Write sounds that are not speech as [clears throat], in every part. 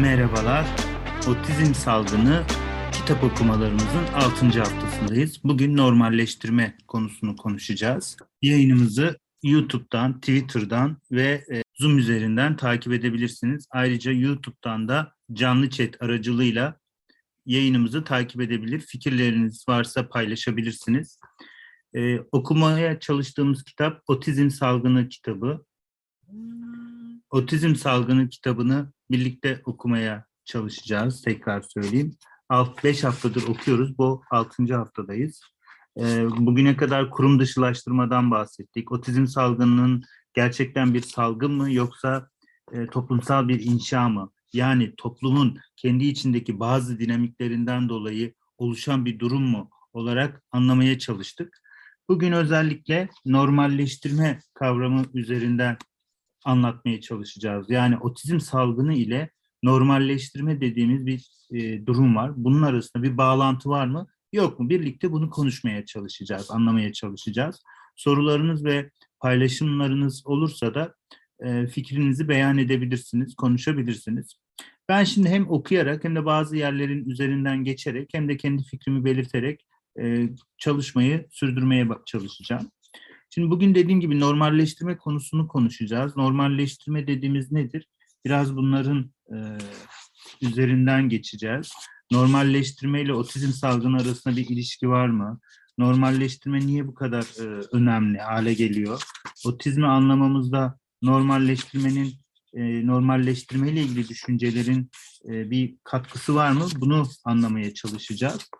Merhabalar. Otizm salgını kitap okumalarımızın 6. haftasındayız. Bugün normalleştirme konusunu konuşacağız. Yayınımızı YouTube'dan, Twitter'dan ve e, Zoom üzerinden takip edebilirsiniz. Ayrıca YouTube'dan da canlı chat aracılığıyla yayınımızı takip edebilir. Fikirleriniz varsa paylaşabilirsiniz. Ee, okumaya çalıştığımız kitap Otizm Salgını kitabı. Otizm Salgını kitabını birlikte okumaya çalışacağız. Tekrar söyleyeyim. 5 haftadır okuyoruz. Bu 6. haftadayız. Ee, bugüne kadar kurum dışılaştırmadan bahsettik. Otizm salgınının gerçekten bir salgın mı yoksa e, toplumsal bir inşa mı? Yani toplumun kendi içindeki bazı dinamiklerinden dolayı oluşan bir durum mu olarak anlamaya çalıştık. Bugün özellikle normalleştirme kavramı üzerinden anlatmaya çalışacağız. Yani otizm salgını ile normalleştirme dediğimiz bir e, durum var. Bunun arasında bir bağlantı var mı? Yok mu? Birlikte bunu konuşmaya çalışacağız, anlamaya çalışacağız. Sorularınız ve paylaşımlarınız olursa da e, fikrinizi beyan edebilirsiniz, konuşabilirsiniz. Ben şimdi hem okuyarak hem de bazı yerlerin üzerinden geçerek hem de kendi fikrimi belirterek e, çalışmayı sürdürmeye çalışacağım. Şimdi bugün dediğim gibi normalleştirme konusunu konuşacağız. Normalleştirme dediğimiz nedir? Biraz bunların e, üzerinden geçeceğiz. Normalleştirme ile otizm salgını arasında bir ilişki var mı? Normalleştirme niye bu kadar e, önemli hale geliyor? Otizmi anlamamızda normalleştirmenin e, normalleştirme ile ilgili düşüncelerin e, bir katkısı var mı? Bunu anlamaya çalışacağız.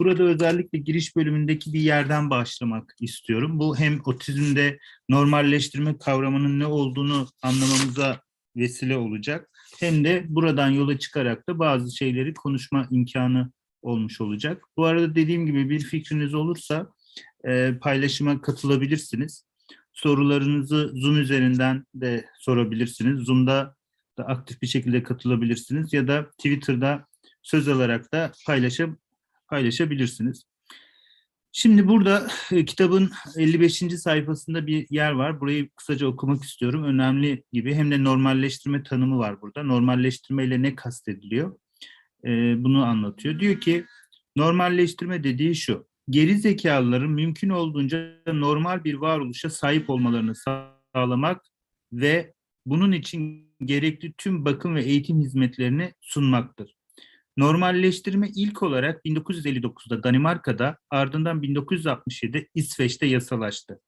Burada özellikle giriş bölümündeki bir yerden başlamak istiyorum. Bu hem otizmde normalleştirme kavramının ne olduğunu anlamamıza vesile olacak. Hem de buradan yola çıkarak da bazı şeyleri konuşma imkanı olmuş olacak. Bu arada dediğim gibi bir fikriniz olursa e, paylaşıma katılabilirsiniz. Sorularınızı Zoom üzerinden de sorabilirsiniz. Zoom'da da aktif bir şekilde katılabilirsiniz ya da Twitter'da söz alarak da paylaşıp paylaşabilirsiniz. Şimdi burada e, kitabın 55. sayfasında bir yer var. Burayı kısaca okumak istiyorum. Önemli gibi. Hem de normalleştirme tanımı var burada. Normalleştirme ile ne kastediliyor? E, bunu anlatıyor. Diyor ki normalleştirme dediği şu. Geri zekalıların mümkün olduğunca normal bir varoluşa sahip olmalarını sağlamak ve bunun için gerekli tüm bakım ve eğitim hizmetlerini sunmaktır. Normalleştirme ilk olarak 1959'da Danimarka'da ardından 1967'de İsveç'te yasalaştı.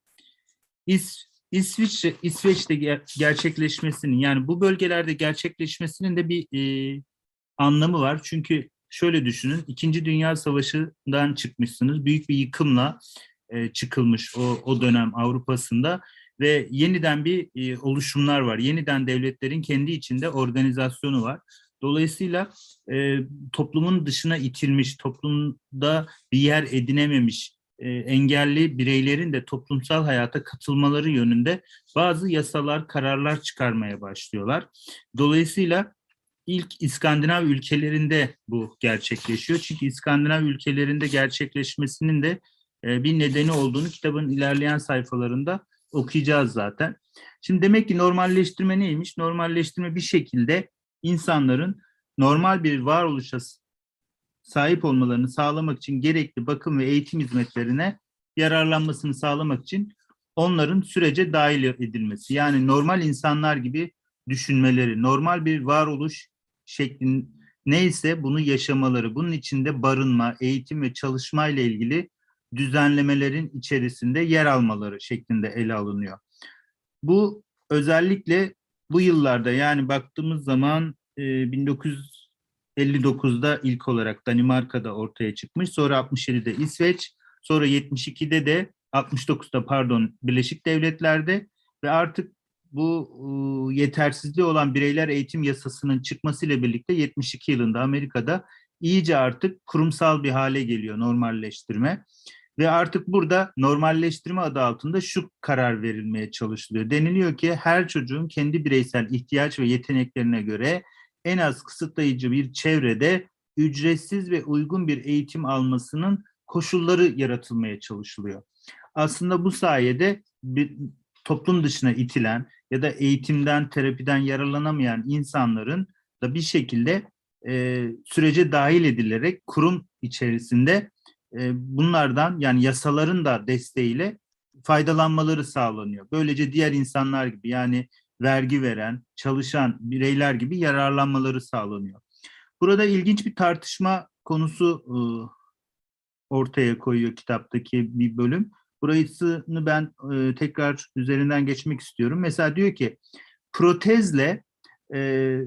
İs, İsviçre, İsveç'te ger- gerçekleşmesinin yani bu bölgelerde gerçekleşmesinin de bir e, anlamı var. Çünkü şöyle düşünün İkinci Dünya Savaşı'ndan çıkmışsınız. Büyük bir yıkımla e, çıkılmış o, o dönem Avrupa'sında ve yeniden bir e, oluşumlar var. Yeniden devletlerin kendi içinde organizasyonu var. Dolayısıyla e, toplumun dışına itilmiş, toplumda bir yer edinememiş e, engelli bireylerin de toplumsal hayata katılmaları yönünde bazı yasalar, kararlar çıkarmaya başlıyorlar. Dolayısıyla ilk İskandinav ülkelerinde bu gerçekleşiyor. Çünkü İskandinav ülkelerinde gerçekleşmesinin de e, bir nedeni olduğunu kitabın ilerleyen sayfalarında okuyacağız zaten. Şimdi demek ki normalleştirme neymiş? Normalleştirme bir şekilde insanların normal bir varoluşa sahip olmalarını sağlamak için gerekli bakım ve eğitim hizmetlerine yararlanmasını sağlamak için onların sürece dahil edilmesi. Yani normal insanlar gibi düşünmeleri, normal bir varoluş şeklin neyse bunu yaşamaları, bunun içinde barınma, eğitim ve çalışma ile ilgili düzenlemelerin içerisinde yer almaları şeklinde ele alınıyor. Bu özellikle bu yıllarda yani baktığımız zaman e, 1959'da ilk olarak Danimarka'da ortaya çıkmış. Sonra 67'de İsveç, sonra 72'de de 69'da pardon Birleşik Devletler'de ve artık bu e, yetersizliği olan bireyler eğitim yasasının çıkmasıyla birlikte 72 yılında Amerika'da iyice artık kurumsal bir hale geliyor normalleştirme. Ve artık burada normalleştirme adı altında şu karar verilmeye çalışılıyor. Deniliyor ki her çocuğun kendi bireysel ihtiyaç ve yeteneklerine göre en az kısıtlayıcı bir çevrede ücretsiz ve uygun bir eğitim almasının koşulları yaratılmaya çalışılıyor. Aslında bu sayede bir toplum dışına itilen ya da eğitimden, terapiden yararlanamayan insanların da bir şekilde e, sürece dahil edilerek kurum içerisinde e, bunlardan yani yasaların da desteğiyle faydalanmaları sağlanıyor. Böylece diğer insanlar gibi yani vergi veren, çalışan bireyler gibi yararlanmaları sağlanıyor. Burada ilginç bir tartışma konusu e, ortaya koyuyor kitaptaki bir bölüm. Burasını ben e, tekrar üzerinden geçmek istiyorum. Mesela diyor ki protezle e,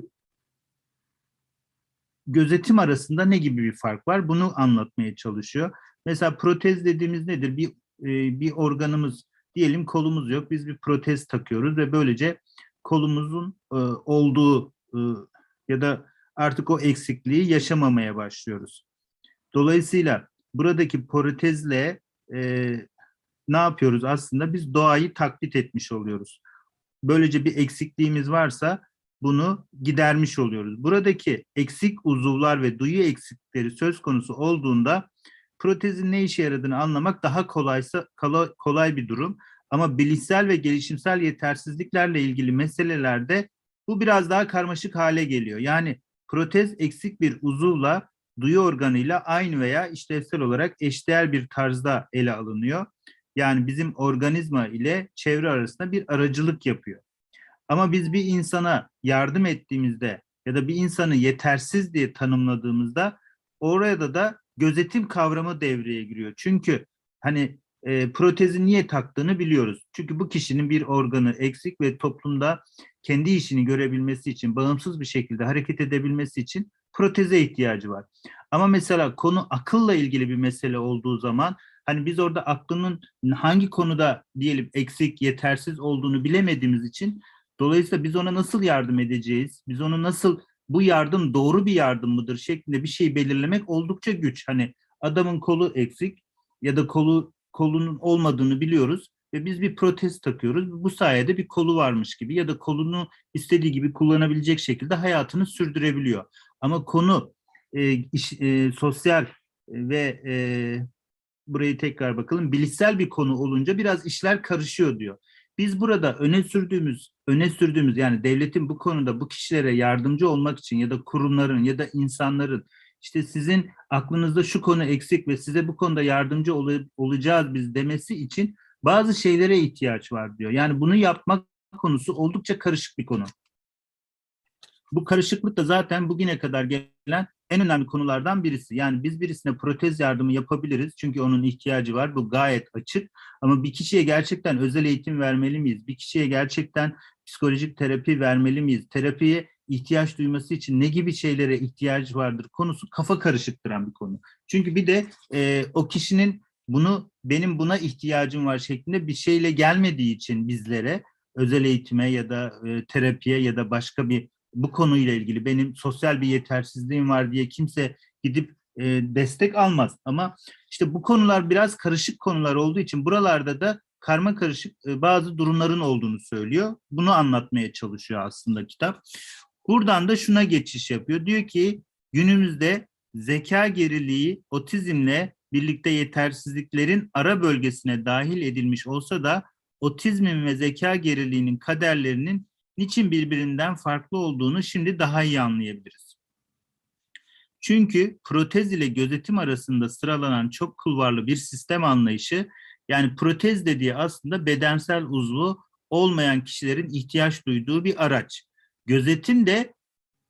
gözetim arasında ne gibi bir fark var? Bunu anlatmaya çalışıyor. Mesela protez dediğimiz nedir? Bir e, bir organımız diyelim kolumuz yok. Biz bir protez takıyoruz ve böylece kolumuzun e, olduğu e, ya da artık o eksikliği yaşamamaya başlıyoruz. Dolayısıyla buradaki protezle e, ne yapıyoruz aslında? Biz doğayı taklit etmiş oluyoruz. Böylece bir eksikliğimiz varsa bunu gidermiş oluyoruz. Buradaki eksik uzuvlar ve duyu eksikleri söz konusu olduğunda protezin ne işe yaradığını anlamak daha kolaysa kolay, bir durum. Ama bilişsel ve gelişimsel yetersizliklerle ilgili meselelerde bu biraz daha karmaşık hale geliyor. Yani protez eksik bir uzuvla duyu organıyla aynı veya işlevsel olarak eşdeğer bir tarzda ele alınıyor. Yani bizim organizma ile çevre arasında bir aracılık yapıyor. Ama biz bir insana yardım ettiğimizde ya da bir insanı yetersiz diye tanımladığımızda oraya da gözetim kavramı devreye giriyor. Çünkü hani e, protezi niye taktığını biliyoruz. Çünkü bu kişinin bir organı eksik ve toplumda kendi işini görebilmesi için, bağımsız bir şekilde hareket edebilmesi için proteze ihtiyacı var. Ama mesela konu akılla ilgili bir mesele olduğu zaman hani biz orada aklının hangi konuda diyelim eksik, yetersiz olduğunu bilemediğimiz için dolayısıyla biz ona nasıl yardım edeceğiz? Biz onu nasıl bu yardım doğru bir yardım mıdır şeklinde bir şey belirlemek oldukça güç. Hani adamın kolu eksik ya da kolu kolunun olmadığını biliyoruz ve biz bir protez takıyoruz. Bu sayede bir kolu varmış gibi ya da kolunu istediği gibi kullanabilecek şekilde hayatını sürdürebiliyor. Ama konu e, iş, e, sosyal ve e, burayı tekrar bakalım bilişsel bir konu olunca biraz işler karışıyor diyor. Biz burada öne sürdüğümüz, öne sürdüğümüz yani devletin bu konuda bu kişilere yardımcı olmak için ya da kurumların ya da insanların işte sizin aklınızda şu konu eksik ve size bu konuda yardımcı ol olacağız biz demesi için bazı şeylere ihtiyaç var diyor. Yani bunu yapmak konusu oldukça karışık bir konu. Bu karışıklık da zaten bugüne kadar gelen en önemli konulardan birisi. Yani biz birisine protez yardımı yapabiliriz çünkü onun ihtiyacı var. Bu gayet açık. Ama bir kişiye gerçekten özel eğitim vermeli miyiz? Bir kişiye gerçekten psikolojik terapi vermeli miyiz? Terapiye ihtiyaç duyması için ne gibi şeylere ihtiyaç vardır konusu kafa karışıktıran bir konu. Çünkü bir de e, o kişinin bunu benim buna ihtiyacım var şeklinde bir şeyle gelmediği için bizlere özel eğitime ya da e, terapiye ya da başka bir bu konuyla ilgili benim sosyal bir yetersizliğim var diye kimse gidip e, destek almaz. Ama işte bu konular biraz karışık konular olduğu için buralarda da karma karışık e, bazı durumların olduğunu söylüyor. Bunu anlatmaya çalışıyor aslında kitap. Buradan da şuna geçiş yapıyor. Diyor ki günümüzde zeka geriliği otizmle birlikte yetersizliklerin ara bölgesine dahil edilmiş olsa da otizmin ve zeka geriliğinin kaderlerinin niçin birbirinden farklı olduğunu şimdi daha iyi anlayabiliriz. Çünkü protez ile gözetim arasında sıralanan çok kulvarlı bir sistem anlayışı yani protez dediği aslında bedensel uzvu olmayan kişilerin ihtiyaç duyduğu bir araç. Gözetim de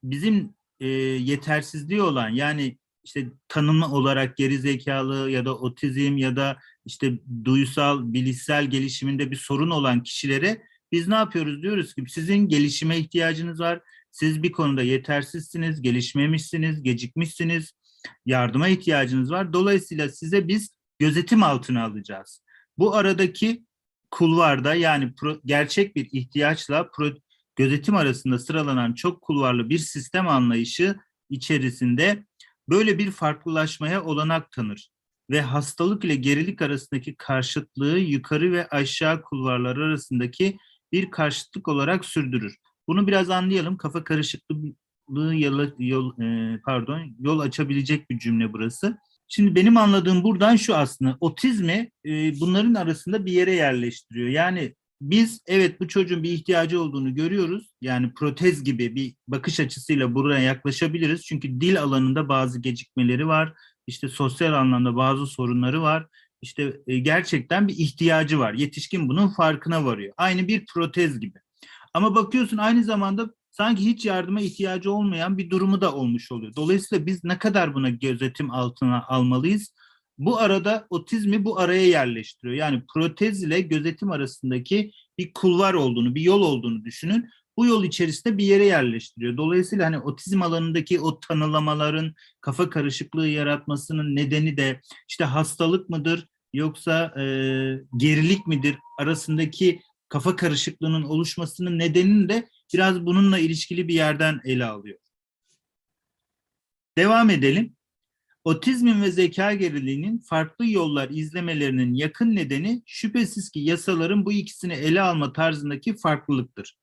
bizim e, yetersizliği olan yani işte tanımlı olarak geri zekalı ya da otizm ya da işte duysal, bilişsel gelişiminde bir sorun olan kişilere biz ne yapıyoruz? Diyoruz ki sizin gelişime ihtiyacınız var. Siz bir konuda yetersizsiniz, gelişmemişsiniz, gecikmişsiniz, yardıma ihtiyacınız var. Dolayısıyla size biz gözetim altına alacağız. Bu aradaki kulvarda yani pro, gerçek bir ihtiyaçla pro, gözetim arasında sıralanan çok kulvarlı bir sistem anlayışı içerisinde böyle bir farklılaşmaya olanak tanır ve hastalık ile gerilik arasındaki karşıtlığı yukarı ve aşağı kulvarlar arasındaki bir karşıtlık olarak sürdürür. Bunu biraz anlayalım. Kafa karışıklığı yol, yol e, pardon yol açabilecek bir cümle burası. Şimdi benim anladığım buradan şu aslında otizmi e, bunların arasında bir yere yerleştiriyor. Yani biz evet bu çocuğun bir ihtiyacı olduğunu görüyoruz. Yani protez gibi bir bakış açısıyla buraya yaklaşabiliriz. Çünkü dil alanında bazı gecikmeleri var. İşte sosyal anlamda bazı sorunları var. İşte e, gerçekten bir ihtiyacı var. Yetişkin bunun farkına varıyor. Aynı bir protez gibi. Ama bakıyorsun aynı zamanda sanki hiç yardıma ihtiyacı olmayan bir durumu da olmuş oluyor. Dolayısıyla biz ne kadar buna gözetim altına almalıyız? Bu arada otizmi bu araya yerleştiriyor. Yani protez ile gözetim arasındaki bir kulvar olduğunu, bir yol olduğunu düşünün. Bu yol içerisinde bir yere yerleştiriyor. Dolayısıyla hani otizm alanındaki o tanılamaların kafa karışıklığı yaratmasının nedeni de işte hastalık mıdır yoksa e, gerilik midir arasındaki kafa karışıklığının oluşmasının nedenini de biraz bununla ilişkili bir yerden ele alıyor. Devam edelim. Otizmin ve zeka geriliğinin farklı yollar izlemelerinin yakın nedeni şüphesiz ki yasaların bu ikisini ele alma tarzındaki farklılıktır.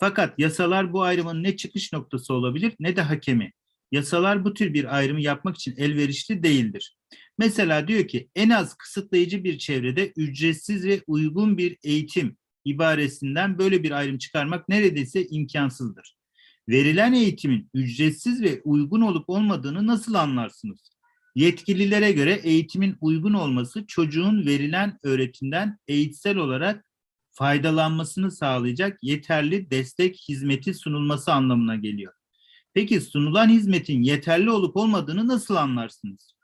Fakat yasalar bu ayrımın ne çıkış noktası olabilir ne de hakemi. Yasalar bu tür bir ayrımı yapmak için elverişli değildir. Mesela diyor ki en az kısıtlayıcı bir çevrede ücretsiz ve uygun bir eğitim ibaresinden böyle bir ayrım çıkarmak neredeyse imkansızdır. Verilen eğitimin ücretsiz ve uygun olup olmadığını nasıl anlarsınız? Yetkililere göre eğitimin uygun olması çocuğun verilen öğretimden eğitsel olarak faydalanmasını sağlayacak yeterli destek hizmeti sunulması anlamına geliyor. Peki sunulan hizmetin yeterli olup olmadığını nasıl anlarsınız?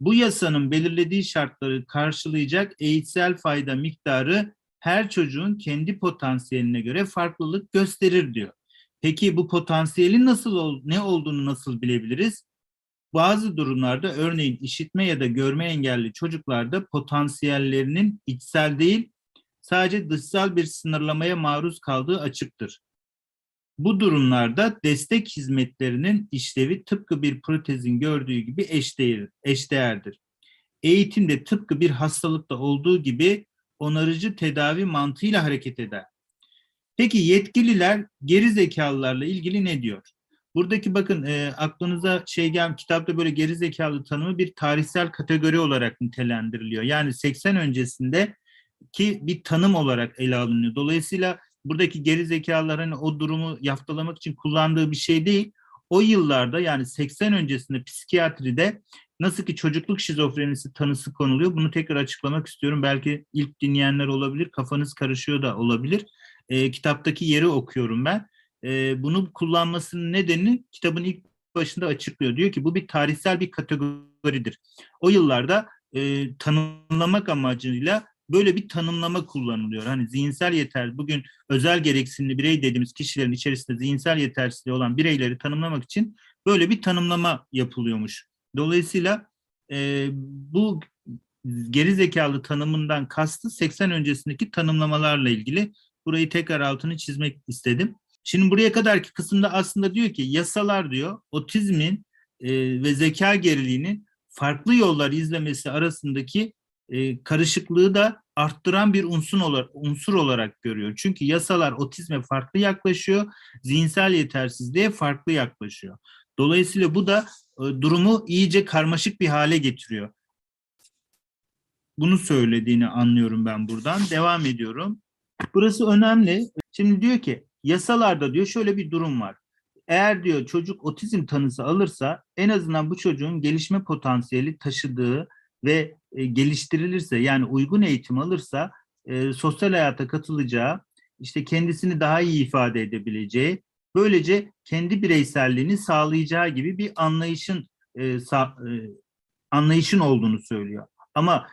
Bu yasanın belirlediği şartları karşılayacak eğitsel fayda miktarı her çocuğun kendi potansiyeline göre farklılık gösterir diyor. Peki bu potansiyelin nasıl ne olduğunu nasıl bilebiliriz? Bazı durumlarda örneğin işitme ya da görme engelli çocuklarda potansiyellerinin içsel değil sadece dışsal bir sınırlamaya maruz kaldığı açıktır. Bu durumlarda destek hizmetlerinin işlevi tıpkı bir protezin gördüğü gibi eşdeğer, eşdeğerdir. Eğitimde tıpkı bir hastalıkta olduğu gibi onarıcı tedavi mantığıyla hareket eder. Peki yetkililer geri zekalılarla ilgili ne diyor? Buradaki bakın e, aklınıza şey gel kitapta böyle geri zekalı tanımı bir tarihsel kategori olarak nitelendiriliyor. Yani 80 öncesinde ki bir tanım olarak ele alınıyor. Dolayısıyla buradaki geri zekalılar hani o durumu yaftalamak için kullandığı bir şey değil. O yıllarda yani 80 öncesinde psikiyatride nasıl ki çocukluk şizofrenisi tanısı konuluyor. Bunu tekrar açıklamak istiyorum. Belki ilk dinleyenler olabilir, kafanız karışıyor da olabilir. E, kitaptaki yeri okuyorum ben. E, bunu kullanmasının nedeni kitabın ilk başında açıklıyor. Diyor ki bu bir tarihsel bir kategoridir. O yıllarda e, tanımlamak amacıyla böyle bir tanımlama kullanılıyor. Hani zihinsel yeter, bugün özel gereksinimli birey dediğimiz kişilerin içerisinde zihinsel yetersizliği olan bireyleri tanımlamak için böyle bir tanımlama yapılıyormuş. Dolayısıyla e, bu geri zekalı tanımından kastı 80 öncesindeki tanımlamalarla ilgili. Burayı tekrar altını çizmek istedim. Şimdi buraya kadarki kısımda aslında diyor ki yasalar diyor otizmin e, ve zeka geriliğinin farklı yollar izlemesi arasındaki e, karışıklığı da arttıran bir unsur olarak, unsur olarak görüyor. Çünkü yasalar otizme farklı yaklaşıyor, zihinsel yetersizliğe farklı yaklaşıyor. Dolayısıyla bu da e, durumu iyice karmaşık bir hale getiriyor. Bunu söylediğini anlıyorum ben buradan. Devam ediyorum. Burası önemli. Şimdi diyor ki yasalarda diyor şöyle bir durum var. Eğer diyor çocuk otizm tanısı alırsa en azından bu çocuğun gelişme potansiyeli taşıdığı ve e, geliştirilirse yani uygun eğitim alırsa e, sosyal hayata katılacağı, işte kendisini daha iyi ifade edebileceği, böylece kendi bireyselliğini sağlayacağı gibi bir anlayışın e, sa, e, anlayışın olduğunu söylüyor. Ama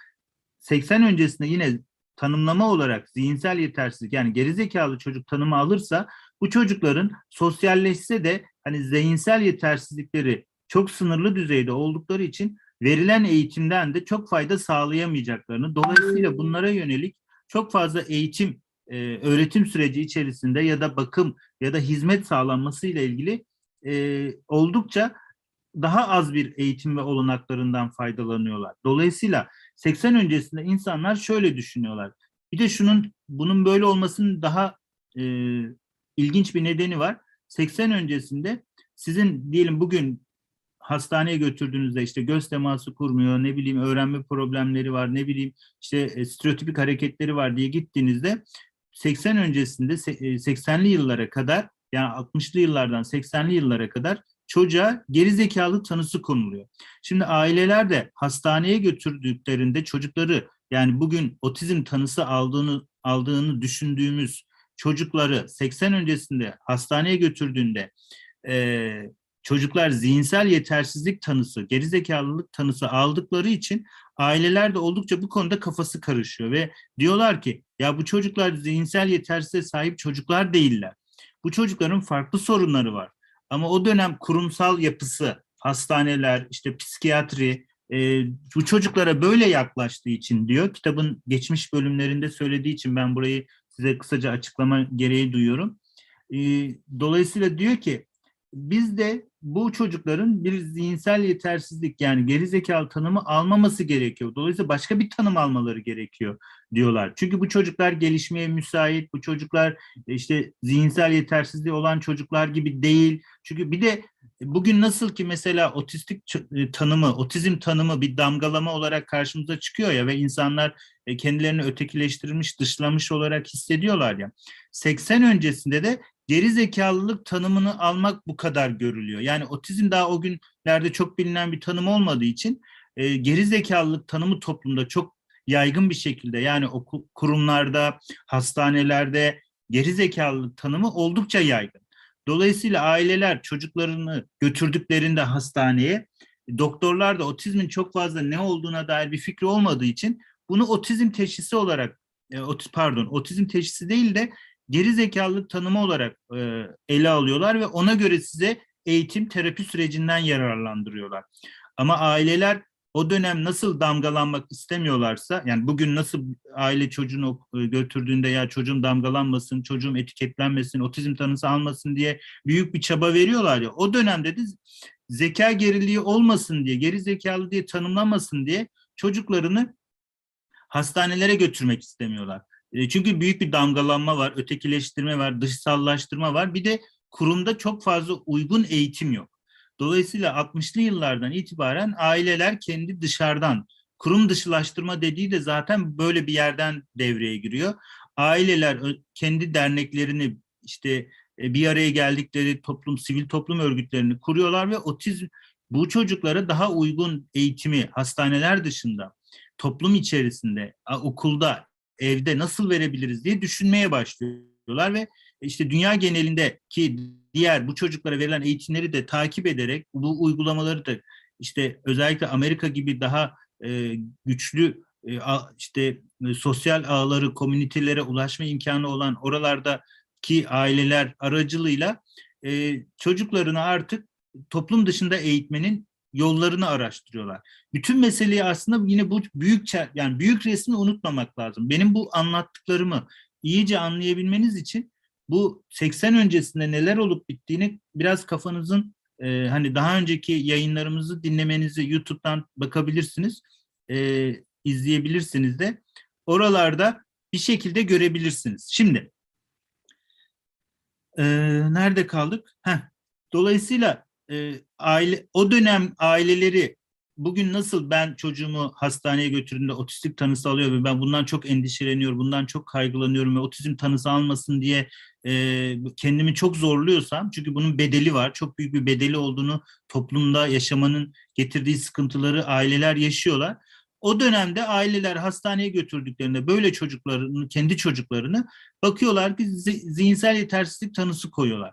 80 öncesinde yine tanımlama olarak zihinsel yetersizlik yani gerizekalı çocuk tanımı alırsa bu çocukların sosyalleşse de hani zihinsel yetersizlikleri çok sınırlı düzeyde oldukları için verilen eğitimden de çok fayda sağlayamayacaklarını, dolayısıyla bunlara yönelik çok fazla eğitim, e, öğretim süreci içerisinde ya da bakım ya da hizmet sağlanması ile ilgili e, oldukça daha az bir eğitim ve olanaklarından faydalanıyorlar. Dolayısıyla 80 öncesinde insanlar şöyle düşünüyorlar. Bir de şunun bunun böyle olmasının daha e, ilginç bir nedeni var. 80 öncesinde sizin diyelim bugün hastaneye götürdüğünüzde işte göz teması kurmuyor, ne bileyim öğrenme problemleri var, ne bileyim işte e, stereotipik hareketleri var diye gittiğinizde 80 öncesinde se- e, 80'li yıllara kadar yani 60'lı yıllardan 80'li yıllara kadar çocuğa gerizekalı tanısı konuluyor. Şimdi aileler de hastaneye götürdüklerinde çocukları yani bugün otizm tanısı aldığını aldığını düşündüğümüz çocukları 80 öncesinde hastaneye götürdüğünde e, çocuklar zihinsel yetersizlik tanısı, gerizekalılık tanısı aldıkları için aileler de oldukça bu konuda kafası karışıyor ve diyorlar ki ya bu çocuklar zihinsel yetersizliğe sahip çocuklar değiller. Bu çocukların farklı sorunları var. Ama o dönem kurumsal yapısı, hastaneler, işte psikiyatri e, bu çocuklara böyle yaklaştığı için diyor. Kitabın geçmiş bölümlerinde söylediği için ben burayı size kısaca açıklama gereği duyuyorum. E, dolayısıyla diyor ki biz de bu çocukların bir zihinsel yetersizlik yani gerizekalı tanımı almaması gerekiyor. Dolayısıyla başka bir tanım almaları gerekiyor diyorlar. Çünkü bu çocuklar gelişmeye müsait, bu çocuklar işte zihinsel yetersizliği olan çocuklar gibi değil. Çünkü bir de bugün nasıl ki mesela otistik tanımı, otizm tanımı bir damgalama olarak karşımıza çıkıyor ya ve insanlar kendilerini ötekileştirilmiş, dışlamış olarak hissediyorlar ya. 80 öncesinde de geri zekalılık tanımını almak bu kadar görülüyor. Yani otizm daha o günlerde çok bilinen bir tanım olmadığı için e, geri zekalılık tanımı toplumda çok yaygın bir şekilde yani okul kurumlarda, hastanelerde geri zekalılık tanımı oldukça yaygın. Dolayısıyla aileler çocuklarını götürdüklerinde hastaneye doktorlar da otizmin çok fazla ne olduğuna dair bir fikri olmadığı için bunu otizm teşhisi olarak e, pardon otizm teşhisi değil de geri zekalılık tanımı olarak e, ele alıyorlar ve ona göre size eğitim terapi sürecinden yararlandırıyorlar. Ama aileler o dönem nasıl damgalanmak istemiyorlarsa yani bugün nasıl aile çocuğunu götürdüğünde ya çocuğum damgalanmasın, çocuğum etiketlenmesin, otizm tanısı almasın diye büyük bir çaba veriyorlar ya. O dönemde de zeka geriliği olmasın diye, geri zekalı diye tanımlamasın diye çocuklarını hastanelere götürmek istemiyorlar. E, çünkü büyük bir damgalanma var, ötekileştirme var, dışsallaştırma var. Bir de kurumda çok fazla uygun eğitim yok. Dolayısıyla 60'lı yıllardan itibaren aileler kendi dışarıdan, kurum dışılaştırma dediği de zaten böyle bir yerden devreye giriyor. Aileler kendi derneklerini işte e, bir araya geldikleri toplum, sivil toplum örgütlerini kuruyorlar ve otizm bu çocuklara daha uygun eğitimi hastaneler dışında, toplum içerisinde, okulda, evde nasıl verebiliriz diye düşünmeye başlıyorlar ve işte dünya genelinde ki diğer bu çocuklara verilen eğitimleri de takip ederek bu uygulamaları da işte özellikle Amerika gibi daha e, güçlü e, işte e, sosyal ağları, komünitelere ulaşma imkanı olan oralardaki aileler aracılığıyla e, çocuklarını artık toplum dışında eğitmenin yollarını araştırıyorlar. Bütün meseleyi aslında yine bu büyük yani büyük resmi unutmamak lazım. Benim bu anlattıklarımı iyice anlayabilmeniz için bu 80 öncesinde neler olup bittiğini biraz kafanızın e, hani daha önceki yayınlarımızı dinlemenizi YouTube'dan bakabilirsiniz. E, izleyebilirsiniz de. Oralarda bir şekilde görebilirsiniz. Şimdi e, nerede kaldık? Heh, dolayısıyla e, aile o dönem aileleri bugün nasıl ben çocuğumu hastaneye götürdüğümde otistik tanısı alıyor ve ben bundan çok endişeleniyorum, bundan çok kaygılanıyorum ve otizm tanısı almasın diye e, kendimi çok zorluyorsam çünkü bunun bedeli var, çok büyük bir bedeli olduğunu toplumda yaşamanın getirdiği sıkıntıları aileler yaşıyorlar. O dönemde aileler hastaneye götürdüklerinde böyle çocuklarını, kendi çocuklarını bakıyorlar ki zihinsel yetersizlik tanısı koyuyorlar.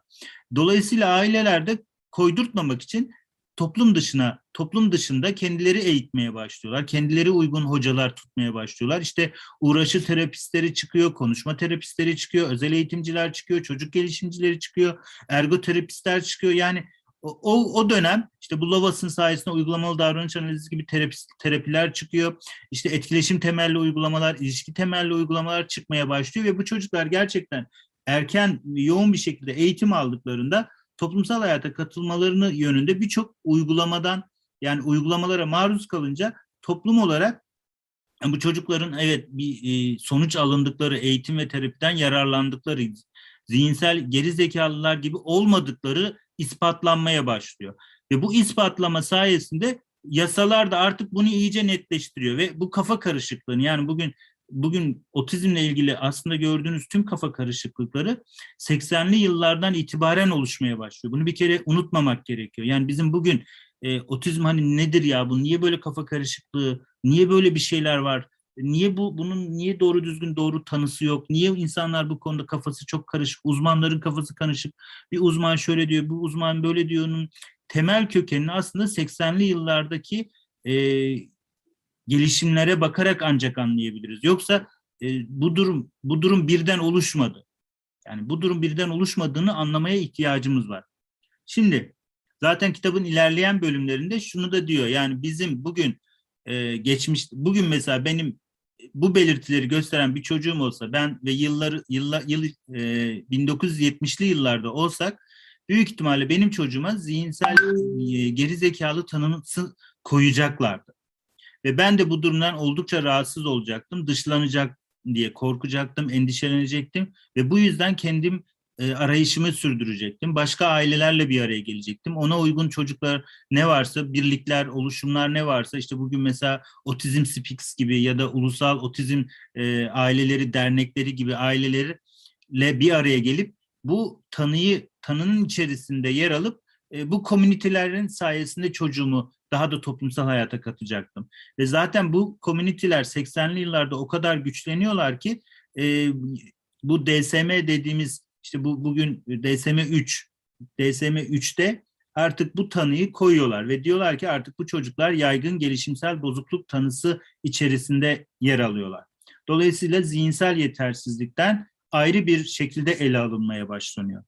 Dolayısıyla ailelerde koydurtmamak için toplum dışına, toplum dışında kendileri eğitmeye başlıyorlar. Kendileri uygun hocalar tutmaya başlıyorlar. İşte uğraşı terapistleri çıkıyor, konuşma terapistleri çıkıyor, özel eğitimciler çıkıyor, çocuk gelişimcileri çıkıyor, ergoterapistler çıkıyor. Yani o, o dönem işte bu Lovas'ın sayesinde uygulamalı davranış analizi gibi terapist, terapiler çıkıyor. İşte etkileşim temelli uygulamalar, ilişki temelli uygulamalar çıkmaya başlıyor ve bu çocuklar gerçekten erken yoğun bir şekilde eğitim aldıklarında toplumsal hayata katılmalarını yönünde birçok uygulamadan yani uygulamalara maruz kalınca toplum olarak bu çocukların evet bir e, sonuç alındıkları eğitim ve terapiden yararlandıkları zihinsel geri zekalılar gibi olmadıkları ispatlanmaya başlıyor. Ve bu ispatlama sayesinde yasalar da artık bunu iyice netleştiriyor ve bu kafa karışıklığını yani bugün bugün otizmle ilgili aslında gördüğünüz tüm kafa karışıklıkları 80'li yıllardan itibaren oluşmaya başlıyor. Bunu bir kere unutmamak gerekiyor. Yani bizim bugün e, otizm hani nedir ya bu niye böyle kafa karışıklığı, niye böyle bir şeyler var? Niye bu bunun niye doğru düzgün doğru tanısı yok? Niye insanlar bu konuda kafası çok karışık? Uzmanların kafası karışık. Bir uzman şöyle diyor, bu uzman böyle diyor'nun temel kökenini aslında 80'li yıllardaki e, gelişimlere bakarak ancak anlayabiliriz. Yoksa e, bu durum bu durum birden oluşmadı. Yani bu durum birden oluşmadığını anlamaya ihtiyacımız var. Şimdi zaten kitabın ilerleyen bölümlerinde şunu da diyor. Yani bizim bugün e, geçmiş bugün mesela benim bu belirtileri gösteren bir çocuğum olsa ben ve yılları yıllar yıl e, 1970'li yıllarda olsak büyük ihtimalle benim çocuğuma zihinsel e, geri zekalı tanımı koyacaklardı. Ve ben de bu durumdan oldukça rahatsız olacaktım. Dışlanacak diye korkacaktım, endişelenecektim ve bu yüzden kendim e, arayışımı sürdürecektim. Başka ailelerle bir araya gelecektim. Ona uygun çocuklar ne varsa, birlikler, oluşumlar ne varsa işte bugün mesela Otizm Speaks gibi ya da Ulusal Otizm e, Aileleri Dernekleri gibi ailelerle bir araya gelip bu tanıyı tanının içerisinde yer alıp e, bu komünitelerin sayesinde çocuğumu daha da toplumsal hayata katacaktım. Ve zaten bu komüniteler 80'li yıllarda o kadar güçleniyorlar ki e, bu DSM dediğimiz işte bu bugün DSM 3 DSM 3'te artık bu tanıyı koyuyorlar ve diyorlar ki artık bu çocuklar yaygın gelişimsel bozukluk tanısı içerisinde yer alıyorlar. Dolayısıyla zihinsel yetersizlikten ayrı bir şekilde ele alınmaya başlanıyor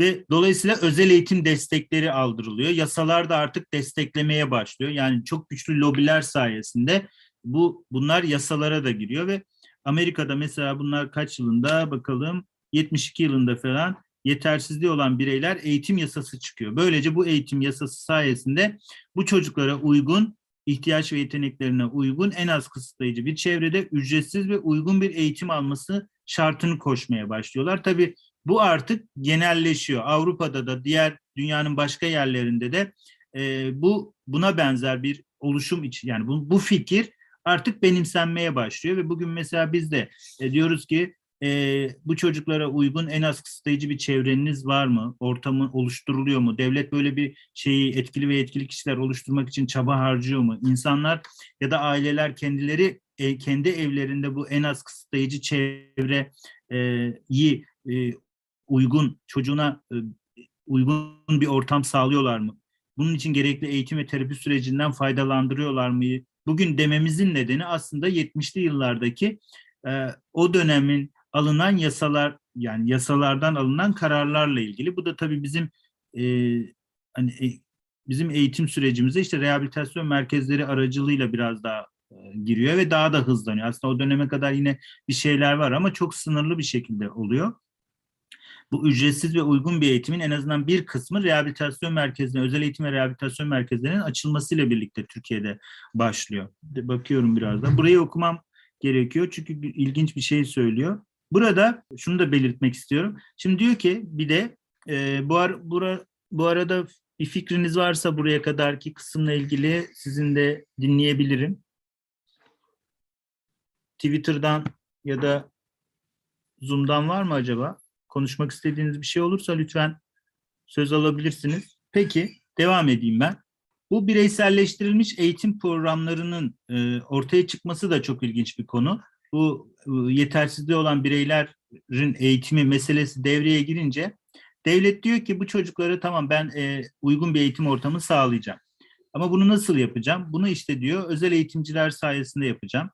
ve dolayısıyla özel eğitim destekleri aldırılıyor. Yasalar da artık desteklemeye başlıyor. Yani çok güçlü lobiler sayesinde bu bunlar yasalara da giriyor ve Amerika'da mesela bunlar kaç yılında bakalım 72 yılında falan yetersizliği olan bireyler eğitim yasası çıkıyor. Böylece bu eğitim yasası sayesinde bu çocuklara uygun ihtiyaç ve yeteneklerine uygun en az kısıtlayıcı bir çevrede ücretsiz ve uygun bir eğitim alması şartını koşmaya başlıyorlar. Tabii bu artık genelleşiyor. Avrupa'da da diğer dünyanın başka yerlerinde de e, bu buna benzer bir oluşum için yani bu, bu fikir artık benimsenmeye başlıyor ve bugün mesela biz de e, diyoruz ki e, bu çocuklara uygun en az kısıtlayıcı bir çevreniz var mı? Ortamı oluşturuluyor mu? Devlet böyle bir şeyi etkili ve etkili kişiler oluşturmak için çaba harcıyor mu? İnsanlar ya da aileler kendileri e, kendi evlerinde bu en az kısıtlayıcı çevreyi e, uygun, çocuğuna e, uygun bir ortam sağlıyorlar mı? Bunun için gerekli eğitim ve terapi sürecinden faydalandırıyorlar mı? Bugün dememizin nedeni aslında 70'li yıllardaki e, o dönemin alınan yasalar yani yasalardan alınan kararlarla ilgili. Bu da tabii bizim e, hani bizim eğitim sürecimize işte rehabilitasyon merkezleri aracılığıyla biraz daha giriyor ve daha da hızlanıyor. Aslında o döneme kadar yine bir şeyler var ama çok sınırlı bir şekilde oluyor bu ücretsiz ve uygun bir eğitimin en azından bir kısmı rehabilitasyon merkezine, özel eğitim ve rehabilitasyon merkezlerinin açılmasıyla birlikte Türkiye'de başlıyor. Bakıyorum birazdan. Burayı okumam gerekiyor çünkü ilginç bir şey söylüyor. Burada şunu da belirtmek istiyorum. Şimdi diyor ki bir de e, bu, ar bura, bu arada bir fikriniz varsa buraya kadarki kısımla ilgili sizin de dinleyebilirim. Twitter'dan ya da Zoom'dan var mı acaba? Konuşmak istediğiniz bir şey olursa lütfen söz alabilirsiniz. Peki, devam edeyim ben. Bu bireyselleştirilmiş eğitim programlarının e, ortaya çıkması da çok ilginç bir konu. Bu e, yetersizliği olan bireylerin eğitimi meselesi devreye girince devlet diyor ki bu çocuklara tamam ben e, uygun bir eğitim ortamı sağlayacağım. Ama bunu nasıl yapacağım? Bunu işte diyor özel eğitimciler sayesinde yapacağım.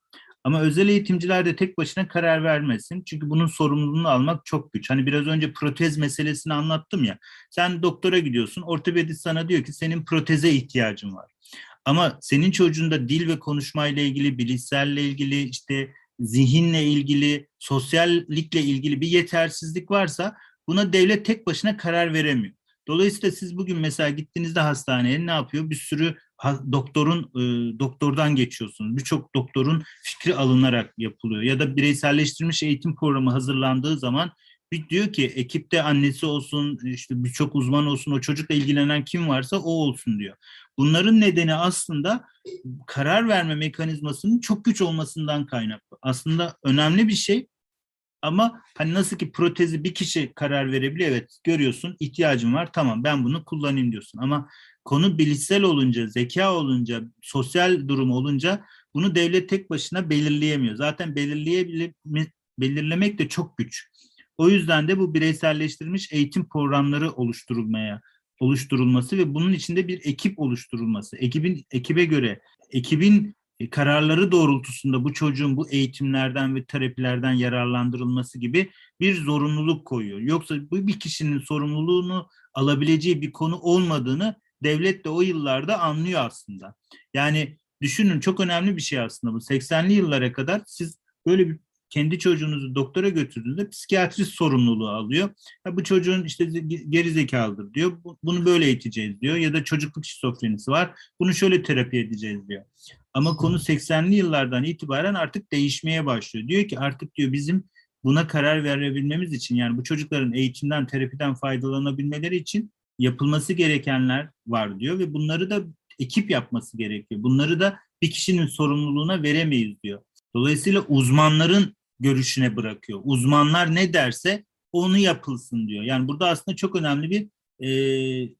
Ama özel eğitimciler de tek başına karar vermesin. Çünkü bunun sorumluluğunu almak çok güç. Hani biraz önce protez meselesini anlattım ya. Sen doktora gidiyorsun. Ortopedist sana diyor ki senin proteze ihtiyacın var. Ama senin çocuğunda dil ve konuşmayla ilgili, bilişselle ilgili, işte zihinle ilgili, sosyallikle ilgili bir yetersizlik varsa buna devlet tek başına karar veremiyor. Dolayısıyla siz bugün mesela gittiğinizde hastaneye ne yapıyor? Bir sürü doktorun e, doktordan geçiyorsunuz. Birçok doktorun fikri alınarak yapılıyor. Ya da bireyselleştirilmiş eğitim programı hazırlandığı zaman bir diyor ki ekipte annesi olsun, işte birçok uzman olsun, o çocukla ilgilenen kim varsa o olsun diyor. Bunların nedeni aslında karar verme mekanizmasının çok güç olmasından kaynaklı. Aslında önemli bir şey ama hani nasıl ki protezi bir kişi karar verebiliyor. Evet görüyorsun ihtiyacın var tamam ben bunu kullanayım diyorsun. Ama konu bilişsel olunca, zeka olunca, sosyal durum olunca bunu devlet tek başına belirleyemiyor. Zaten belirleyebilme, belirlemek de çok güç. O yüzden de bu bireyselleştirilmiş eğitim programları oluşturulmaya oluşturulması ve bunun içinde bir ekip oluşturulması. Ekibin ekibe göre ekibin e, kararları doğrultusunda bu çocuğun bu eğitimlerden ve terapilerden yararlandırılması gibi bir zorunluluk koyuyor. Yoksa bu bir kişinin sorumluluğunu alabileceği bir konu olmadığını devlet de o yıllarda anlıyor aslında. Yani düşünün çok önemli bir şey aslında bu. 80'li yıllara kadar siz böyle bir kendi çocuğunuzu doktora götürdüğünde psikiyatrist sorumluluğu alıyor. Ya bu çocuğun işte geri zekalıdır diyor. Bunu böyle eğiteceğiz diyor. Ya da çocukluk şizofrenisi var. Bunu şöyle terapi edeceğiz diyor. Ama konu 80'li yıllardan itibaren artık değişmeye başlıyor. Diyor ki artık diyor bizim buna karar verebilmemiz için yani bu çocukların eğitimden, terapiden faydalanabilmeleri için yapılması gerekenler var diyor ve bunları da ekip yapması gerekiyor. Bunları da bir kişinin sorumluluğuna veremeyiz diyor. Dolayısıyla uzmanların görüşüne bırakıyor. Uzmanlar ne derse onu yapılsın diyor. Yani burada aslında çok önemli bir e,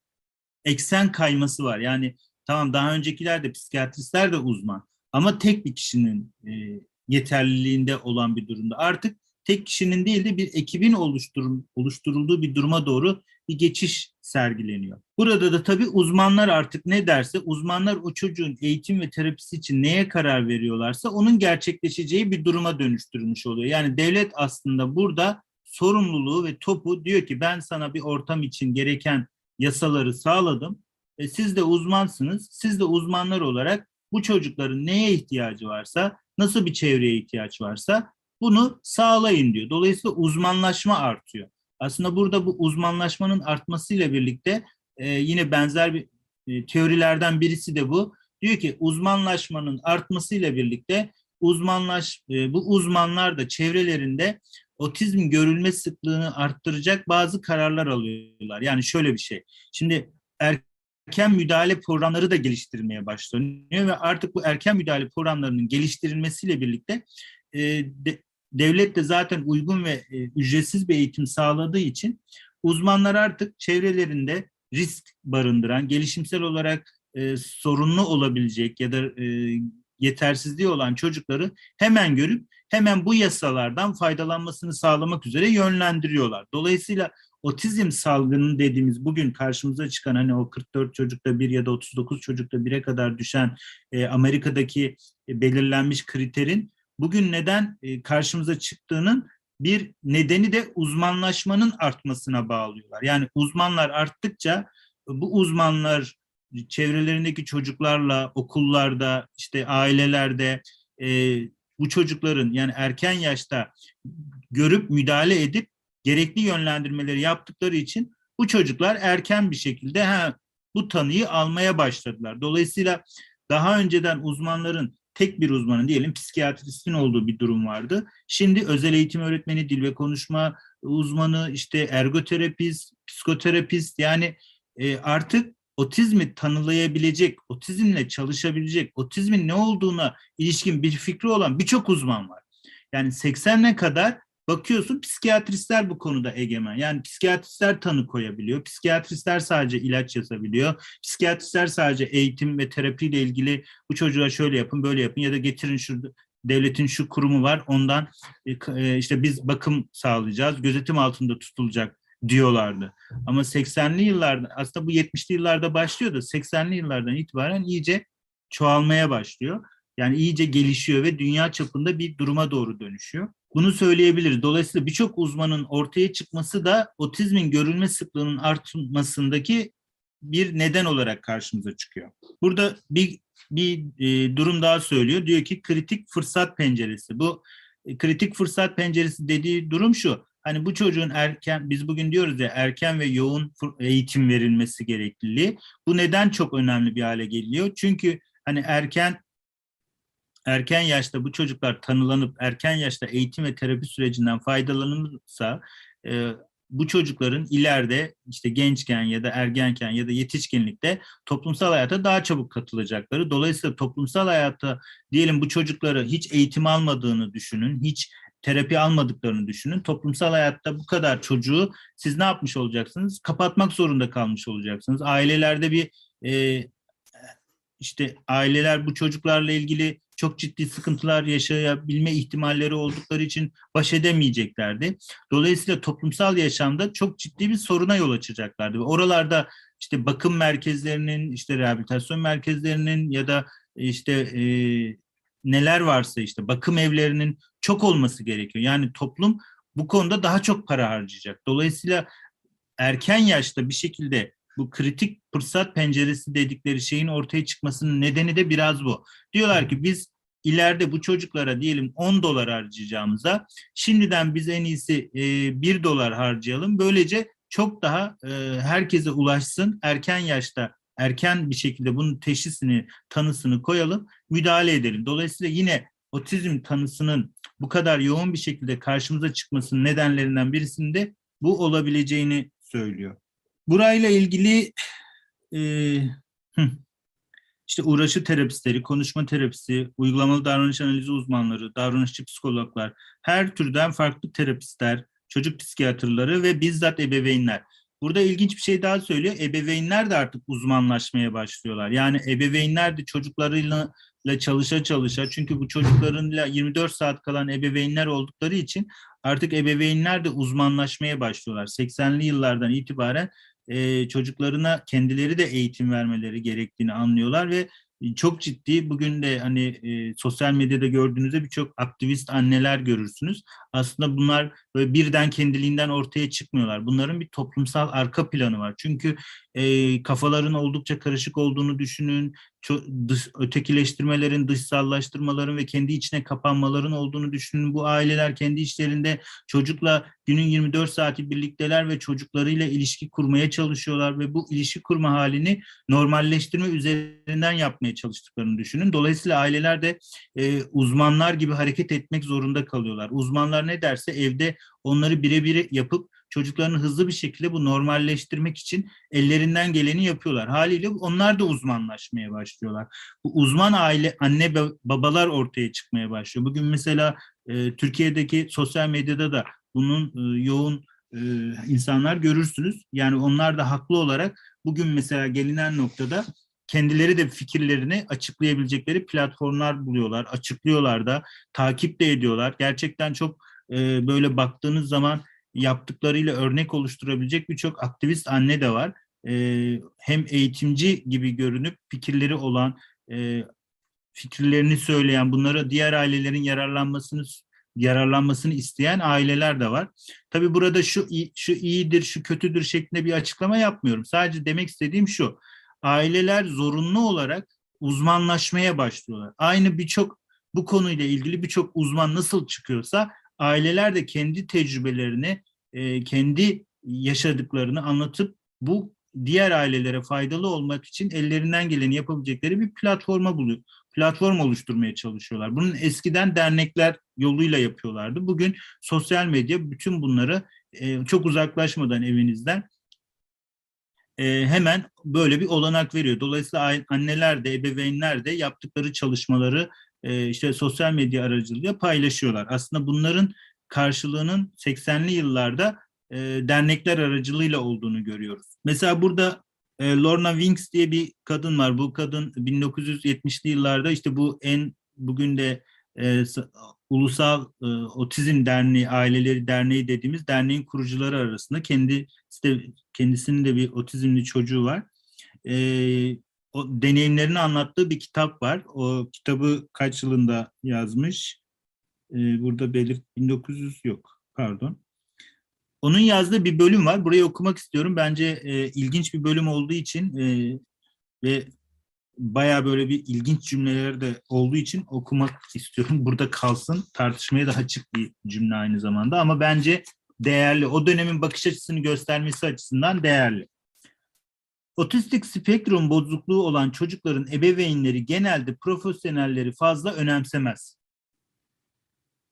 eksen kayması var. Yani tamam daha öncekiler de psikiyatristler de uzman ama tek bir kişinin e, yeterliliğinde olan bir durumda. Artık tek kişinin değil de bir ekibin oluşturul, oluşturulduğu bir duruma doğru bir geçiş sergileniyor. Burada da tabii uzmanlar artık ne derse uzmanlar o çocuğun eğitim ve terapisi için neye karar veriyorlarsa onun gerçekleşeceği bir duruma dönüştürülmüş oluyor. Yani devlet aslında burada sorumluluğu ve topu diyor ki ben sana bir ortam için gereken yasaları sağladım. E, siz de uzmansınız. Siz de uzmanlar olarak bu çocukların neye ihtiyacı varsa, nasıl bir çevreye ihtiyaç varsa bunu sağlayın diyor. Dolayısıyla uzmanlaşma artıyor. Aslında burada bu uzmanlaşmanın artmasıyla birlikte e, yine benzer bir e, teorilerden birisi de bu. Diyor ki uzmanlaşmanın artmasıyla birlikte uzmanlaş e, bu uzmanlar da çevrelerinde otizm görülme sıklığını arttıracak bazı kararlar alıyorlar. Yani şöyle bir şey. Şimdi erken müdahale programları da geliştirilmeye başlanıyor ve artık bu erken müdahale programlarının geliştirilmesiyle birlikte e, de, devlet de zaten uygun ve e, ücretsiz bir eğitim sağladığı için uzmanlar artık çevrelerinde risk barındıran, gelişimsel olarak e, sorunlu olabilecek ya da e, yetersizliği olan çocukları hemen görüp hemen bu yasalardan faydalanmasını sağlamak üzere yönlendiriyorlar. Dolayısıyla otizm salgının dediğimiz bugün karşımıza çıkan hani o 44 çocukta bir ya da 39 çocukta bire kadar düşen e, Amerika'daki belirlenmiş kriterin bugün neden e, karşımıza çıktığının bir nedeni de uzmanlaşmanın artmasına bağlıyorlar. Yani uzmanlar arttıkça bu uzmanlar çevrelerindeki çocuklarla, okullarda, işte ailelerde e, bu çocukların yani erken yaşta görüp müdahale edip gerekli yönlendirmeleri yaptıkları için bu çocuklar erken bir şekilde ha, bu tanıyı almaya başladılar. Dolayısıyla daha önceden uzmanların tek bir uzmanın diyelim psikiyatristin olduğu bir durum vardı. Şimdi özel eğitim öğretmeni, dil ve konuşma uzmanı, işte ergoterapist, psikoterapist yani e, artık otizmi tanılayabilecek, otizmle çalışabilecek, otizmin ne olduğuna ilişkin bir fikri olan birçok uzman var. Yani 80'e kadar bakıyorsun psikiyatristler bu konuda egemen. Yani psikiyatristler tanı koyabiliyor. Psikiyatristler sadece ilaç yazabiliyor. Psikiyatristler sadece eğitim ve terapiyle ilgili bu çocuğa şöyle yapın, böyle yapın ya da getirin şu devletin şu kurumu var. Ondan e, e, işte biz bakım sağlayacağız. Gözetim altında tutulacak diyorlardı. Ama 80'li yıllarda aslında bu 70'li yıllarda başlıyor da 80'li yıllardan itibaren iyice çoğalmaya başlıyor. Yani iyice gelişiyor ve dünya çapında bir duruma doğru dönüşüyor. Bunu söyleyebiliriz. Dolayısıyla birçok uzmanın ortaya çıkması da otizmin görülme sıklığının artmasındaki bir neden olarak karşımıza çıkıyor. Burada bir bir e, durum daha söylüyor. Diyor ki kritik fırsat penceresi. Bu e, kritik fırsat penceresi dediği durum şu. Hani bu çocuğun erken, biz bugün diyoruz ya erken ve yoğun eğitim verilmesi gerekliliği. Bu neden çok önemli bir hale geliyor? Çünkü hani erken erken yaşta bu çocuklar tanılanıp erken yaşta eğitim ve terapi sürecinden faydalanılırsa e, bu çocukların ileride işte gençken ya da ergenken ya da yetişkinlikte toplumsal hayata daha çabuk katılacakları. Dolayısıyla toplumsal hayatta diyelim bu çocukları hiç eğitim almadığını düşünün, hiç terapi almadıklarını düşünün. Toplumsal hayatta bu kadar çocuğu siz ne yapmış olacaksınız? Kapatmak zorunda kalmış olacaksınız. Ailelerde bir e, işte aileler bu çocuklarla ilgili çok ciddi sıkıntılar yaşayabilme ihtimalleri oldukları için baş edemeyeceklerdi. Dolayısıyla toplumsal yaşamda çok ciddi bir soruna yol açacaklardı. Oralarda işte bakım merkezlerinin, işte rehabilitasyon merkezlerinin ya da işte e, neler varsa işte bakım evlerinin çok olması gerekiyor. Yani toplum bu konuda daha çok para harcayacak. Dolayısıyla erken yaşta bir şekilde bu kritik fırsat penceresi dedikleri şeyin ortaya çıkmasının nedeni de biraz bu. Diyorlar ki biz ileride bu çocuklara diyelim 10 dolar harcayacağımıza şimdiden biz en iyisi e, 1 dolar harcayalım. Böylece çok daha e, herkese ulaşsın. Erken yaşta erken bir şekilde bunun teşhisini, tanısını koyalım, müdahale edelim. Dolayısıyla yine otizm tanısının bu kadar yoğun bir şekilde karşımıza çıkmasının nedenlerinden birisinin de bu olabileceğini söylüyor. Burayla ilgili e, işte uğraşı terapistleri, konuşma terapisi, uygulamalı davranış analizi uzmanları, davranışçı psikologlar, her türden farklı terapistler, çocuk psikiyatrları ve bizzat ebeveynler. Burada ilginç bir şey daha söylüyor. Ebeveynler de artık uzmanlaşmaya başlıyorlar. Yani ebeveynler de çocuklarıyla çalışa çalışa çünkü bu çocuklarınla 24 saat kalan ebeveynler oldukları için artık ebeveynler de uzmanlaşmaya başlıyorlar. 80'li yıllardan itibaren e, çocuklarına kendileri de eğitim vermeleri gerektiğini anlıyorlar ve çok ciddi bugün de hani e, sosyal medyada gördüğünüzde birçok aktivist anneler görürsünüz. Aslında bunlar böyle birden kendiliğinden ortaya çıkmıyorlar. Bunların bir toplumsal arka planı var. Çünkü e, kafaların oldukça karışık olduğunu düşünün. Dış, ötekileştirmelerin, dışsallaştırmaların ve kendi içine kapanmaların olduğunu düşünün. Bu aileler kendi işlerinde çocukla günün 24 saati birlikteler ve çocuklarıyla ilişki kurmaya çalışıyorlar ve bu ilişki kurma halini normalleştirme üzerinden yapmaya çalıştıklarını düşünün. Dolayısıyla aileler de e, uzmanlar gibi hareket etmek zorunda kalıyorlar. Uzmanlar ne derse evde onları birebir yapıp çocuklarını hızlı bir şekilde bu normalleştirmek için ellerinden geleni yapıyorlar. Haliyle onlar da uzmanlaşmaya başlıyorlar. Bu uzman aile, anne babalar ortaya çıkmaya başlıyor. Bugün mesela e, Türkiye'deki sosyal medyada da bunun e, yoğun e, insanlar görürsünüz. Yani onlar da haklı olarak bugün mesela gelinen noktada kendileri de fikirlerini açıklayabilecekleri platformlar buluyorlar, açıklıyorlar da, takip de ediyorlar. Gerçekten çok e, böyle baktığınız zaman yaptıklarıyla örnek oluşturabilecek birçok aktivist anne de var. E, hem eğitimci gibi görünüp fikirleri olan, e, fikirlerini söyleyen, bunlara diğer ailelerin yararlanmasını yararlanmasını isteyen aileler de var. Tabii burada şu şu iyidir, şu kötüdür şeklinde bir açıklama yapmıyorum. Sadece demek istediğim şu. Aileler zorunlu olarak uzmanlaşmaya başlıyorlar. Aynı birçok bu konuyla ilgili birçok uzman nasıl çıkıyorsa aileler de kendi tecrübelerini, e, kendi yaşadıklarını anlatıp bu diğer ailelere faydalı olmak için ellerinden geleni yapabilecekleri bir platforma buluyor. Platform oluşturmaya çalışıyorlar. Bunun eskiden dernekler yoluyla yapıyorlardı. Bugün sosyal medya bütün bunları e, çok uzaklaşmadan evinizden e, hemen böyle bir olanak veriyor. Dolayısıyla anneler de ebeveynler de yaptıkları çalışmaları e, işte sosyal medya aracılığıyla paylaşıyorlar. Aslında bunların karşılığının 80'li yıllarda e, dernekler aracılığıyla olduğunu görüyoruz. Mesela burada e, Lorna Winks diye bir kadın var. Bu kadın 1970'li yıllarda işte bu en bugün de e, Ulusal Otizm Derneği, Aileleri Derneği dediğimiz derneğin kurucuları arasında kendi işte kendisinin de bir otizmli çocuğu var. O deneyimlerini anlattığı bir kitap var. O kitabı kaç yılında yazmış? Ee, burada belirt 1900 yok. Pardon. Onun yazdığı bir bölüm var. Burayı okumak istiyorum. Bence e, ilginç bir bölüm olduğu için e, ve baya böyle bir ilginç cümleler de olduğu için okumak istiyorum. [laughs] Burada kalsın. Tartışmaya da açık bir cümle aynı zamanda ama bence değerli. O dönemin bakış açısını göstermesi açısından değerli. Otistik spektrum bozukluğu olan çocukların ebeveynleri genelde profesyonelleri fazla önemsemez.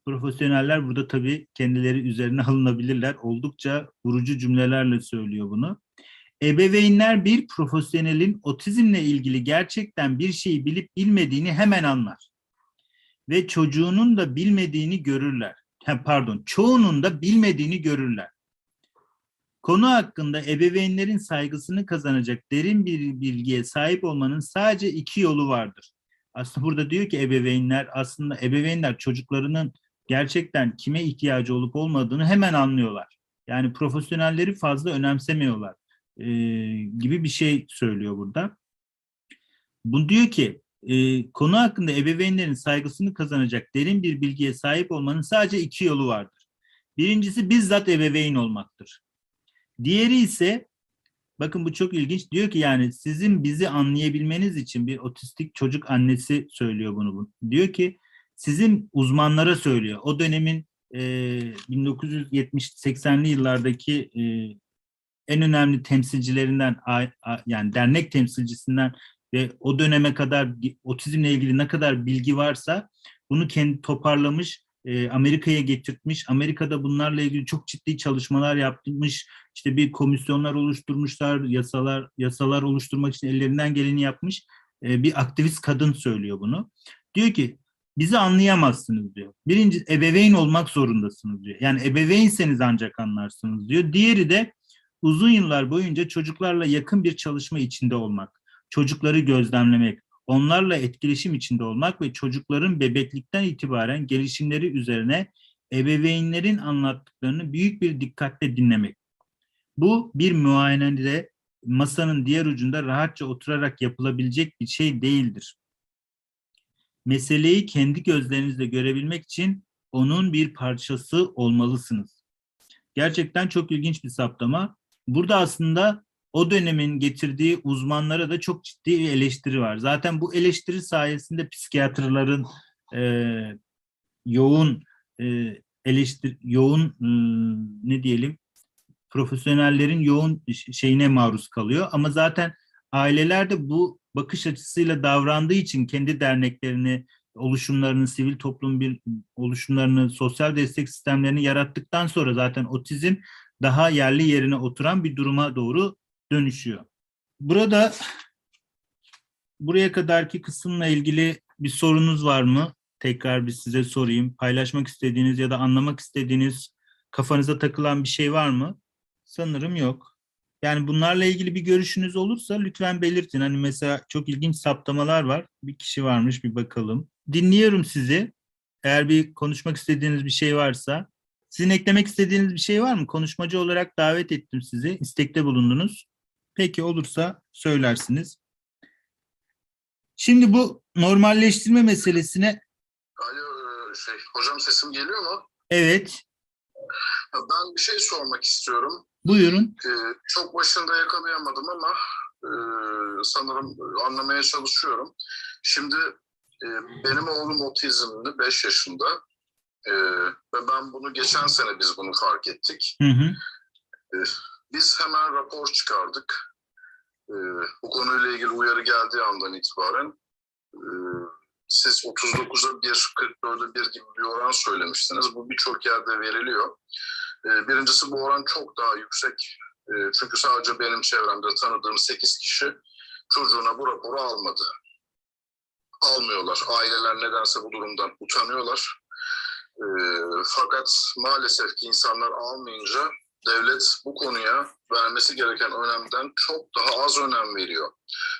Profesyoneller burada tabii kendileri üzerine [laughs] alınabilirler. Oldukça vurucu cümlelerle söylüyor bunu. Ebeveynler bir profesyonelin otizmle ilgili gerçekten bir şeyi bilip bilmediğini hemen anlar. Ve çocuğunun da bilmediğini görürler. Pardon, çoğunun da bilmediğini görürler. Konu hakkında ebeveynlerin saygısını kazanacak derin bir bilgiye sahip olmanın sadece iki yolu vardır. Aslında burada diyor ki ebeveynler aslında ebeveynler çocuklarının gerçekten kime ihtiyacı olup olmadığını hemen anlıyorlar. Yani profesyonelleri fazla önemsemiyorlar e, gibi bir şey söylüyor burada. Bu diyor ki e, konu hakkında ebeveynlerin saygısını kazanacak derin bir bilgiye sahip olmanın sadece iki yolu vardır. Birincisi bizzat ebeveyn olmaktır. Diğeri ise bakın bu çok ilginç diyor ki yani sizin bizi anlayabilmeniz için bir otistik çocuk annesi söylüyor bunu. Diyor ki sizin uzmanlara söylüyor. O dönemin e, 1970-80'li yıllardaki e, en önemli temsilcilerinden yani dernek temsilcisinden ve o döneme kadar otizmle ilgili ne kadar bilgi varsa bunu kendi toparlamış, e, Amerika'ya getirtmiş. Amerika'da bunlarla ilgili çok ciddi çalışmalar yapmış. İşte bir komisyonlar oluşturmuşlar, yasalar yasalar oluşturmak için ellerinden geleni yapmış. E, bir aktivist kadın söylüyor bunu. Diyor ki bizi anlayamazsınız diyor. Birinci ebeveyn olmak zorundasınız diyor. Yani ebeveynseniz ancak anlarsınız diyor. Diğeri de uzun yıllar boyunca çocuklarla yakın bir çalışma içinde olmak, çocukları gözlemlemek, onlarla etkileşim içinde olmak ve çocukların bebeklikten itibaren gelişimleri üzerine ebeveynlerin anlattıklarını büyük bir dikkatle dinlemek. Bu bir muayenede masanın diğer ucunda rahatça oturarak yapılabilecek bir şey değildir. Meseleyi kendi gözlerinizle görebilmek için onun bir parçası olmalısınız. Gerçekten çok ilginç bir saptama. Burada aslında o dönemin getirdiği uzmanlara da çok ciddi bir eleştiri var. Zaten bu eleştiri sayesinde psikiyatrların e, yoğun e, eleştir yoğun e, ne diyelim profesyonellerin yoğun şeyine maruz kalıyor. Ama zaten aileler de bu bakış açısıyla davrandığı için kendi derneklerini, oluşumlarını, sivil toplum bir oluşumlarını, sosyal destek sistemlerini yarattıktan sonra zaten otizm daha yerli yerine oturan bir duruma doğru dönüşüyor. Burada buraya kadarki kısımla ilgili bir sorunuz var mı? Tekrar bir size sorayım. Paylaşmak istediğiniz ya da anlamak istediğiniz kafanıza takılan bir şey var mı? Sanırım yok. Yani bunlarla ilgili bir görüşünüz olursa lütfen belirtin. Hani mesela çok ilginç saptamalar var. Bir kişi varmış bir bakalım. Dinliyorum sizi. Eğer bir konuşmak istediğiniz bir şey varsa. Sizin eklemek istediğiniz bir şey var mı? Konuşmacı olarak davet ettim sizi. İstekte bulundunuz. Peki olursa söylersiniz. Şimdi bu normalleştirme meselesine... Alo şey, hocam sesim geliyor mu? Evet. Ben bir şey sormak istiyorum. Buyurun. Ee, çok başında yakalayamadım ama e, sanırım anlamaya çalışıyorum. Şimdi e, benim oğlum otizmli 5 yaşında e, ve ben bunu geçen sene biz bunu fark ettik. Hı hı. E, biz hemen rapor çıkardık. E, bu konuyla ilgili uyarı geldiği andan itibaren e, siz 39'a 1, 44'e 1 gibi bir oran söylemiştiniz. Bu birçok yerde veriliyor. E, birincisi bu oran çok daha yüksek. E, çünkü sadece benim çevremde tanıdığım 8 kişi çocuğuna bu raporu almadı. Almıyorlar. Aileler nedense bu durumdan utanıyorlar. E, fakat maalesef ki insanlar almayınca devlet bu konuya vermesi gereken önemden çok daha az önem veriyor.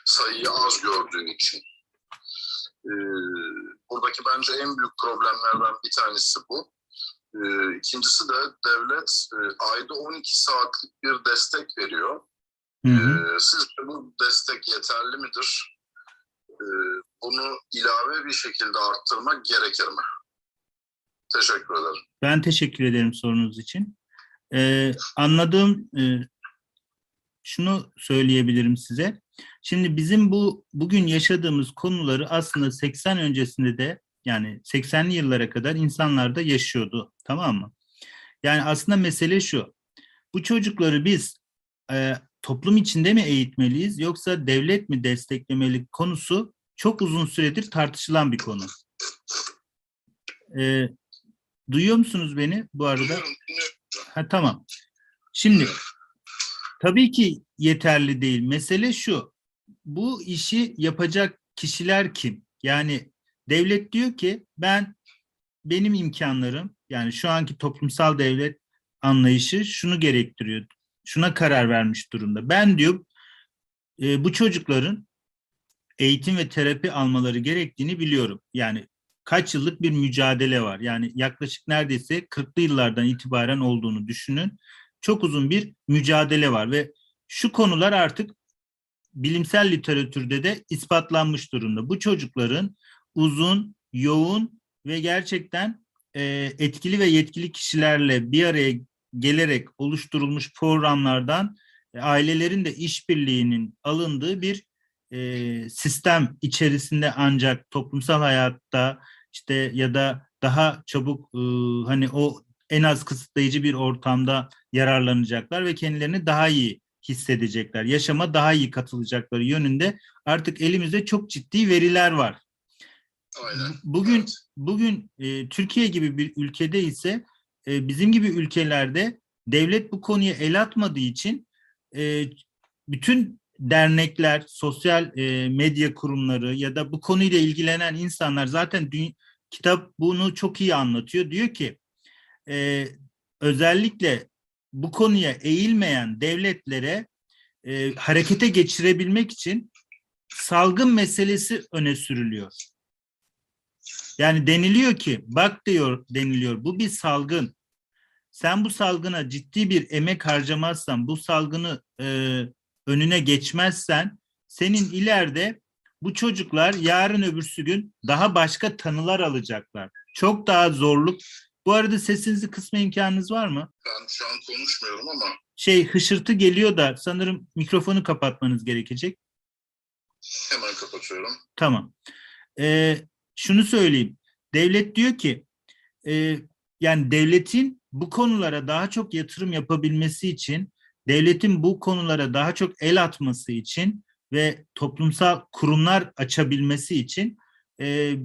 Sayıyı az gördüğü için. Ee, buradaki bence en büyük problemlerden bir tanesi bu. Ee, ikincisi de devlet e, ayda 12 saatlik bir destek veriyor. Hı hı. Ee, sizce bu destek yeterli midir? Ee, bunu ilave bir şekilde arttırmak gerekir mi? Teşekkür ederim. Ben teşekkür ederim sorunuz için. Ee, anladığım e, şunu söyleyebilirim size. Şimdi bizim bu bugün yaşadığımız konuları aslında 80 öncesinde de yani 80'li yıllara kadar insanlar da yaşıyordu. Tamam mı? Yani aslında mesele şu. Bu çocukları biz e, toplum içinde mi eğitmeliyiz yoksa devlet mi desteklemeli konusu çok uzun süredir tartışılan bir konu. E, Duyuyor musunuz beni bu arada? Duyuyorum. Ha, tamam. Şimdi tabii ki yeterli değil. Mesele şu. Bu işi yapacak kişiler kim? Yani devlet diyor ki ben benim imkanlarım yani şu anki toplumsal devlet anlayışı şunu gerektiriyor. Şuna karar vermiş durumda. Ben diyor e, bu çocukların eğitim ve terapi almaları gerektiğini biliyorum. Yani kaç yıllık bir mücadele var. Yani yaklaşık neredeyse 40'lı yıllardan itibaren olduğunu düşünün. Çok uzun bir mücadele var ve şu konular artık bilimsel literatürde de ispatlanmış durumda. Bu çocukların uzun, yoğun ve gerçekten e, etkili ve yetkili kişilerle bir araya gelerek oluşturulmuş programlardan e, ailelerin de işbirliğinin alındığı bir e, sistem içerisinde ancak toplumsal hayatta işte ya da daha çabuk e, hani o en az kısıtlayıcı bir ortamda yararlanacaklar ve kendilerini daha iyi hissedecekler. Yaşama daha iyi katılacakları yönünde artık elimizde çok ciddi veriler var. Aynen. Bugün Evet. bugün e, Türkiye gibi bir ülkede ise e, bizim gibi ülkelerde devlet bu konuya el atmadığı için e, bütün dernekler, sosyal e, medya kurumları ya da bu konuyla ilgilenen insanlar zaten dü- kitap bunu çok iyi anlatıyor. Diyor ki e, özellikle bu konuya eğilmeyen devletlere e, harekete geçirebilmek için salgın meselesi öne sürülüyor. Yani deniliyor ki bak diyor deniliyor bu bir salgın. Sen bu salgına ciddi bir emek harcamazsan, bu salgını e, önüne geçmezsen senin ileride bu çocuklar yarın öbürsü gün daha başka tanılar alacaklar. Çok daha zorluk. Bu arada sesinizi kısma imkanınız var mı? Ben şu an konuşmuyorum ama Şey hışırtı geliyor da sanırım mikrofonu kapatmanız gerekecek. hemen kapatıyorum. Tamam. Ee, şunu söyleyeyim. Devlet diyor ki e, yani devletin bu konulara daha çok yatırım yapabilmesi için, devletin bu konulara daha çok el atması için ve toplumsal kurumlar açabilmesi için e,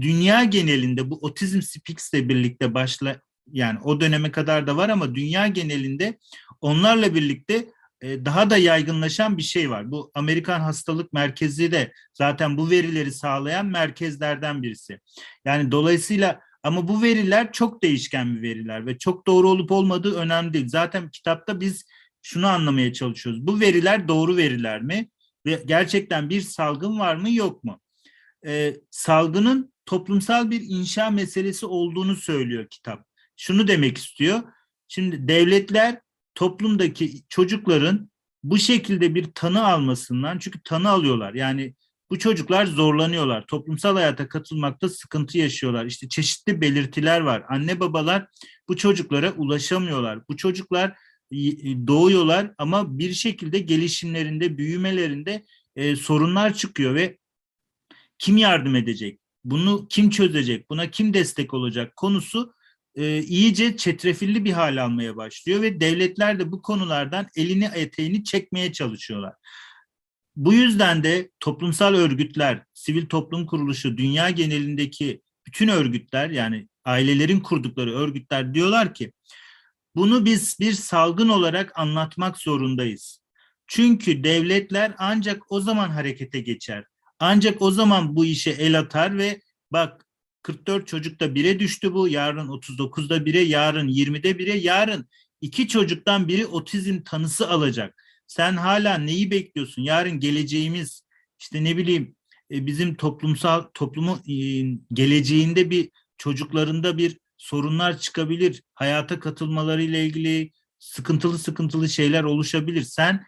dünya genelinde bu otizm speaks ile birlikte başla yani o döneme kadar da var ama dünya genelinde onlarla birlikte e, daha da yaygınlaşan bir şey var. Bu Amerikan Hastalık Merkezi de zaten bu verileri sağlayan merkezlerden birisi. Yani dolayısıyla ama bu veriler çok değişken bir veriler ve çok doğru olup olmadığı önemli değil. Zaten kitapta biz şunu anlamaya çalışıyoruz. Bu veriler doğru veriler mi? Gerçekten bir salgın var mı yok mu? Ee, salgının toplumsal bir inşa meselesi olduğunu söylüyor kitap. Şunu demek istiyor. Şimdi devletler toplumdaki çocukların bu şekilde bir tanı almasından çünkü tanı alıyorlar. Yani bu çocuklar zorlanıyorlar. Toplumsal hayata katılmakta sıkıntı yaşıyorlar. İşte çeşitli belirtiler var. Anne babalar bu çocuklara ulaşamıyorlar. Bu çocuklar doğuyorlar ama bir şekilde gelişimlerinde, büyümelerinde e, sorunlar çıkıyor ve kim yardım edecek? Bunu kim çözecek? Buna kim destek olacak? Konusu e, iyice çetrefilli bir hal almaya başlıyor ve devletler de bu konulardan elini eteğini çekmeye çalışıyorlar. Bu yüzden de toplumsal örgütler, sivil toplum kuruluşu, dünya genelindeki bütün örgütler yani ailelerin kurdukları örgütler diyorlar ki bunu biz bir salgın olarak anlatmak zorundayız. Çünkü devletler ancak o zaman harekete geçer. Ancak o zaman bu işe el atar ve bak 44 çocukta bire düştü bu, yarın 39'da bire, yarın 20'de bire, yarın iki çocuktan biri otizm tanısı alacak. Sen hala neyi bekliyorsun? Yarın geleceğimiz işte ne bileyim bizim toplumsal toplumu geleceğinde bir çocuklarında bir sorunlar çıkabilir. Hayata katılmalarıyla ilgili sıkıntılı sıkıntılı şeyler oluşabilir. Sen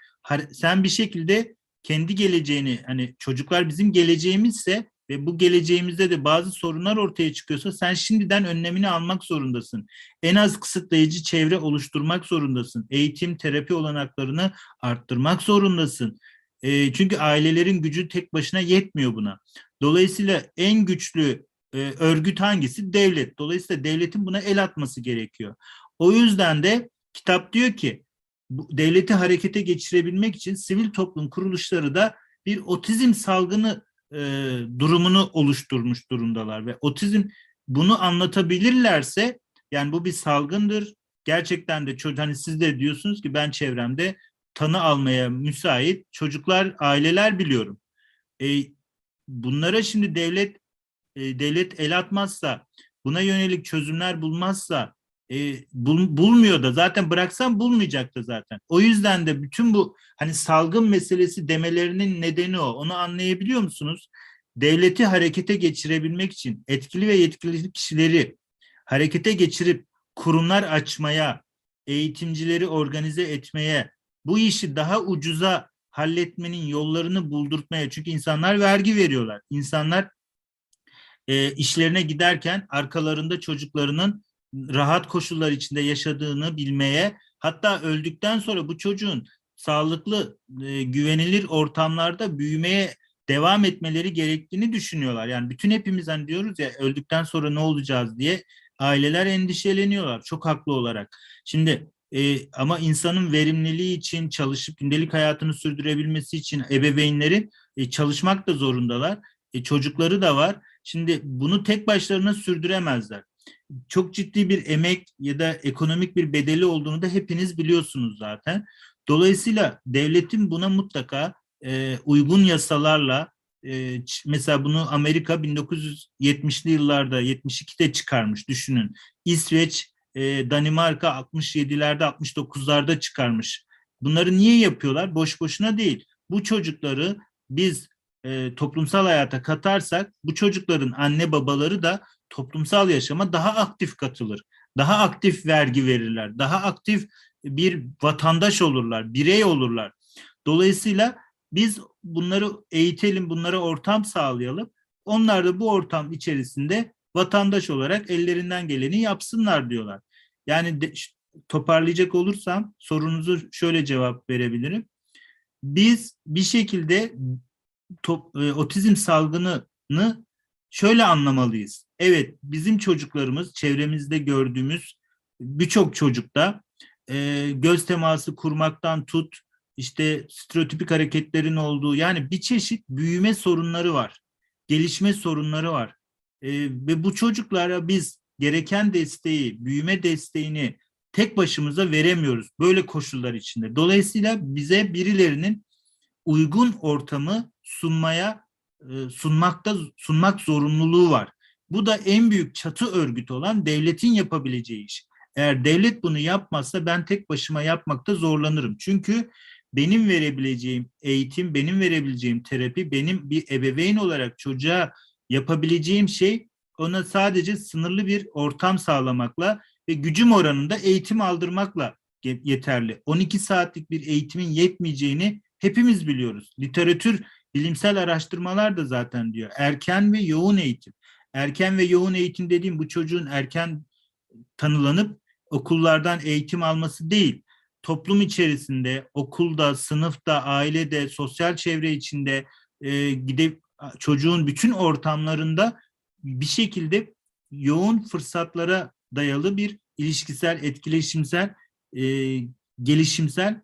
sen bir şekilde kendi geleceğini hani çocuklar bizim geleceğimizse ve bu geleceğimizde de bazı sorunlar ortaya çıkıyorsa sen şimdiden önlemini almak zorundasın. En az kısıtlayıcı çevre oluşturmak zorundasın. Eğitim, terapi olanaklarını arttırmak zorundasın. E, çünkü ailelerin gücü tek başına yetmiyor buna. Dolayısıyla en güçlü e, örgüt hangisi? Devlet. Dolayısıyla devletin buna el atması gerekiyor. O yüzden de kitap diyor ki devleti harekete geçirebilmek için sivil toplum kuruluşları da bir otizm salgını e, durumunu oluşturmuş durumdalar ve otizm bunu anlatabilirlerse Yani bu bir salgındır. Gerçekten de çocuk hani siz de diyorsunuz ki ben çevremde tanı almaya müsait çocuklar, aileler biliyorum. E, bunlara şimdi devlet e, devlet el atmazsa, buna yönelik çözümler bulmazsa, e, bul- bulmuyor da zaten bıraksam bulmayacak da zaten. O yüzden de bütün bu hani salgın meselesi demelerinin nedeni o. Onu anlayabiliyor musunuz? Devleti harekete geçirebilmek için etkili ve yetkili kişileri harekete geçirip kurumlar açmaya, eğitimcileri organize etmeye, bu işi daha ucuza halletmenin yollarını buldurtmaya. Çünkü insanlar vergi veriyorlar. İnsanlar e, işlerine giderken arkalarında çocuklarının rahat koşullar içinde yaşadığını bilmeye, hatta öldükten sonra bu çocuğun sağlıklı, e, güvenilir ortamlarda büyümeye devam etmeleri gerektiğini düşünüyorlar. Yani bütün hepimiz hani diyoruz ya öldükten sonra ne olacağız diye aileler endişeleniyorlar çok haklı olarak. Şimdi e, ama insanın verimliliği için çalışıp gündelik hayatını sürdürebilmesi için ebeveynlerin e, çalışmak da zorundalar. E, çocukları da var. Şimdi bunu tek başlarına sürdüremezler. Çok ciddi bir emek ya da ekonomik bir bedeli olduğunu da hepiniz biliyorsunuz zaten. Dolayısıyla devletin buna mutlaka e, uygun yasalarla e, mesela bunu Amerika 1970'li yıllarda 72'de çıkarmış düşünün. İsveç, e, Danimarka 67'lerde 69'larda çıkarmış. Bunları niye yapıyorlar? Boş boşuna değil. Bu çocukları biz e, toplumsal hayata katarsak bu çocukların anne babaları da toplumsal yaşama daha aktif katılır. Daha aktif vergi verirler. Daha aktif bir vatandaş olurlar, birey olurlar. Dolayısıyla biz bunları eğitelim, bunlara ortam sağlayalım. Onlar da bu ortam içerisinde vatandaş olarak ellerinden geleni yapsınlar diyorlar. Yani de, toparlayacak olursam sorunuzu şöyle cevap verebilirim. Biz bir şekilde top, e, otizm salgınını şöyle anlamalıyız. Evet, bizim çocuklarımız çevremizde gördüğümüz birçok çocukta e, göz teması kurmaktan tut, işte stereotipik hareketlerin olduğu yani bir çeşit büyüme sorunları var. Gelişme sorunları var. E, ve bu çocuklara biz gereken desteği, büyüme desteğini tek başımıza veremiyoruz böyle koşullar içinde. Dolayısıyla bize birilerinin uygun ortamı sunmaya e, sunmakta sunmak zorunluluğu var. Bu da en büyük çatı örgütü olan devletin yapabileceği iş. Eğer devlet bunu yapmazsa ben tek başıma yapmakta zorlanırım. Çünkü benim verebileceğim eğitim, benim verebileceğim terapi, benim bir ebeveyn olarak çocuğa yapabileceğim şey ona sadece sınırlı bir ortam sağlamakla ve gücüm oranında eğitim aldırmakla ye- yeterli. 12 saatlik bir eğitimin yetmeyeceğini hepimiz biliyoruz. Literatür, bilimsel araştırmalar da zaten diyor. Erken ve yoğun eğitim. Erken ve yoğun eğitim dediğim bu çocuğun erken tanılanıp okullardan eğitim alması değil. Toplum içerisinde, okulda, sınıfta, ailede, sosyal çevre içinde e, gidip çocuğun bütün ortamlarında bir şekilde yoğun fırsatlara dayalı bir ilişkisel, etkileşimsel, e, gelişimsel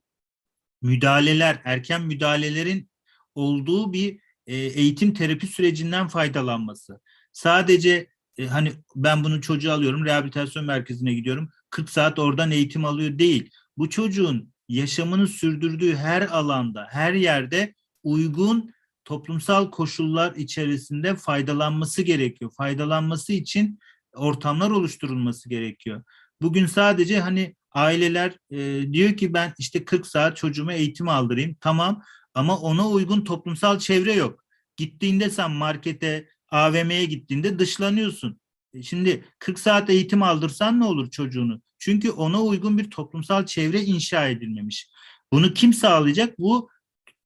müdahaleler, erken müdahalelerin olduğu bir e, eğitim terapi sürecinden faydalanması. Sadece e, hani ben bunu çocuğa alıyorum, rehabilitasyon merkezine gidiyorum, 40 saat oradan eğitim alıyor değil. Bu çocuğun yaşamını sürdürdüğü her alanda, her yerde uygun toplumsal koşullar içerisinde faydalanması gerekiyor. Faydalanması için ortamlar oluşturulması gerekiyor. Bugün sadece hani aileler e, diyor ki ben işte 40 saat çocuğuma eğitim aldırayım. Tamam ama ona uygun toplumsal çevre yok. Gittiğinde sen markete, AVM'ye gittiğinde dışlanıyorsun. E, Şimdi 40 saat eğitim aldırsan ne olur çocuğunu? Çünkü ona uygun bir toplumsal çevre inşa edilmemiş. Bunu kim sağlayacak? Bu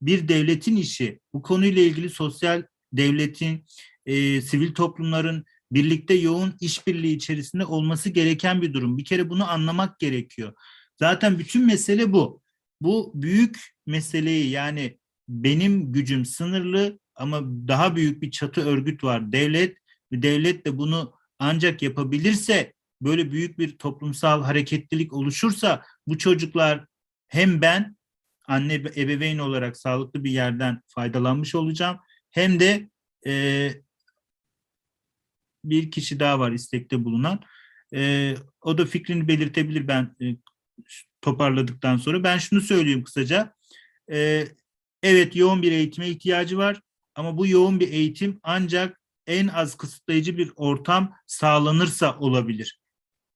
bir devletin işi. Bu konuyla ilgili sosyal devletin, e, sivil toplumların birlikte yoğun işbirliği içerisinde olması gereken bir durum. Bir kere bunu anlamak gerekiyor. Zaten bütün mesele bu. Bu büyük meseleyi yani benim gücüm sınırlı ama daha büyük bir çatı örgüt var. Devlet ve devlet de bunu ancak yapabilirse böyle büyük bir toplumsal hareketlilik oluşursa bu çocuklar hem ben anne ebeveyn olarak sağlıklı bir yerden faydalanmış olacağım hem de e, bir kişi daha var istekte bulunan. E, o da fikrini belirtebilir ben e, toparladıktan sonra. Ben şunu söyleyeyim kısaca. E, evet yoğun bir eğitime ihtiyacı var ama bu yoğun bir eğitim ancak en az kısıtlayıcı bir ortam sağlanırsa olabilir.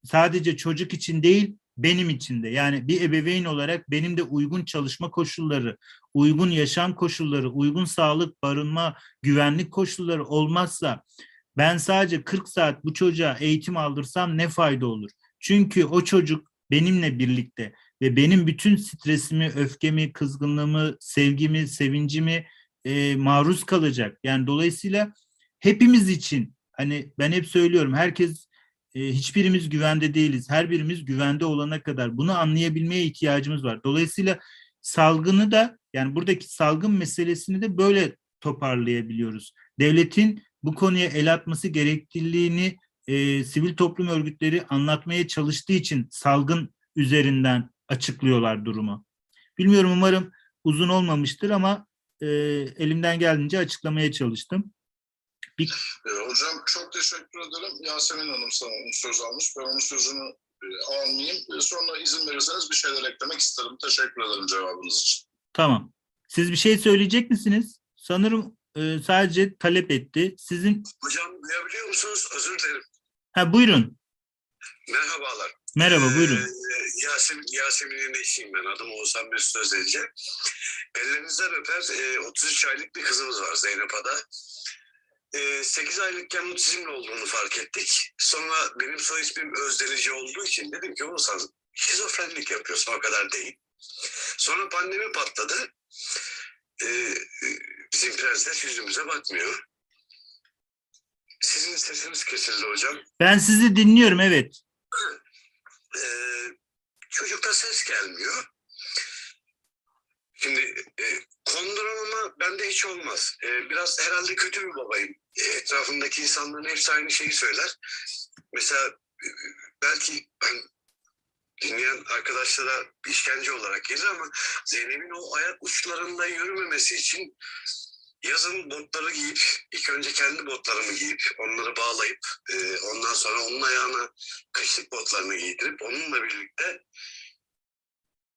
Sadece çocuk için değil, benim için de. Yani bir ebeveyn olarak benim de uygun çalışma koşulları, uygun yaşam koşulları, uygun sağlık, barınma, güvenlik koşulları olmazsa ben sadece 40 saat bu çocuğa eğitim aldırsam ne fayda olur? Çünkü o çocuk benimle birlikte ve benim bütün stresimi, öfkemi, kızgınlığımı, sevgimi, sevincimi e, maruz kalacak. Yani dolayısıyla hepimiz için hani ben hep söylüyorum herkes e, hiçbirimiz güvende değiliz. Her birimiz güvende olana kadar bunu anlayabilmeye ihtiyacımız var. Dolayısıyla salgını da yani buradaki salgın meselesini de böyle toparlayabiliyoruz. Devletin bu konuya el atması gerekliliğini e, sivil toplum örgütleri anlatmaya çalıştığı için salgın üzerinden açıklıyorlar durumu. Bilmiyorum umarım uzun olmamıştır ama e, elimden geldiğince açıklamaya çalıştım. Ee, hocam çok teşekkür ederim. Yasemin Hanım sana söz almış. Ben onun sözünü e, almayayım. E, sonra izin verirseniz bir şeyler eklemek isterim. Teşekkür ederim cevabınız için. Tamam. Siz bir şey söyleyecek misiniz? Sanırım e, sadece talep etti. Sizin Hocam duyabiliyor musunuz? Özür dilerim. ha buyurun. Merhabalar. Merhaba buyurun. Ee, Yasemin, Yasemin'in eşiyim ben. Adım Oğuzhan Mesut Özdelici. Ellerinizden öper. Ee, 33 aylık bir kızımız var Zeynep Ada. Ee, 8 aylıkken otizmli olduğunu fark ettik. Sonra benim soy ismim Özdelici olduğu için dedim ki Oğuzhan şizofrenlik yapıyorsun o kadar değil. Sonra pandemi patladı. Ee, bizim prensler yüzümüze bakmıyor. Sizin sesiniz kesildi hocam. Ben sizi dinliyorum evet. [clears throat] Ee, çocukta ses gelmiyor. Şimdi e, konduramama bende hiç olmaz. E, biraz herhalde kötü bir babayım. E, etrafımdaki insanların hepsi aynı şeyi söyler. Mesela e, belki ben dinleyen arkadaşlara işkence olarak gelir ama Zeynep'in o ayak uçlarında yürümemesi için yazın botları giyip ilk önce kendi botlarımı giyip onları bağlayıp e, ondan sonra onun ayağına kışlık botlarını giydirip onunla birlikte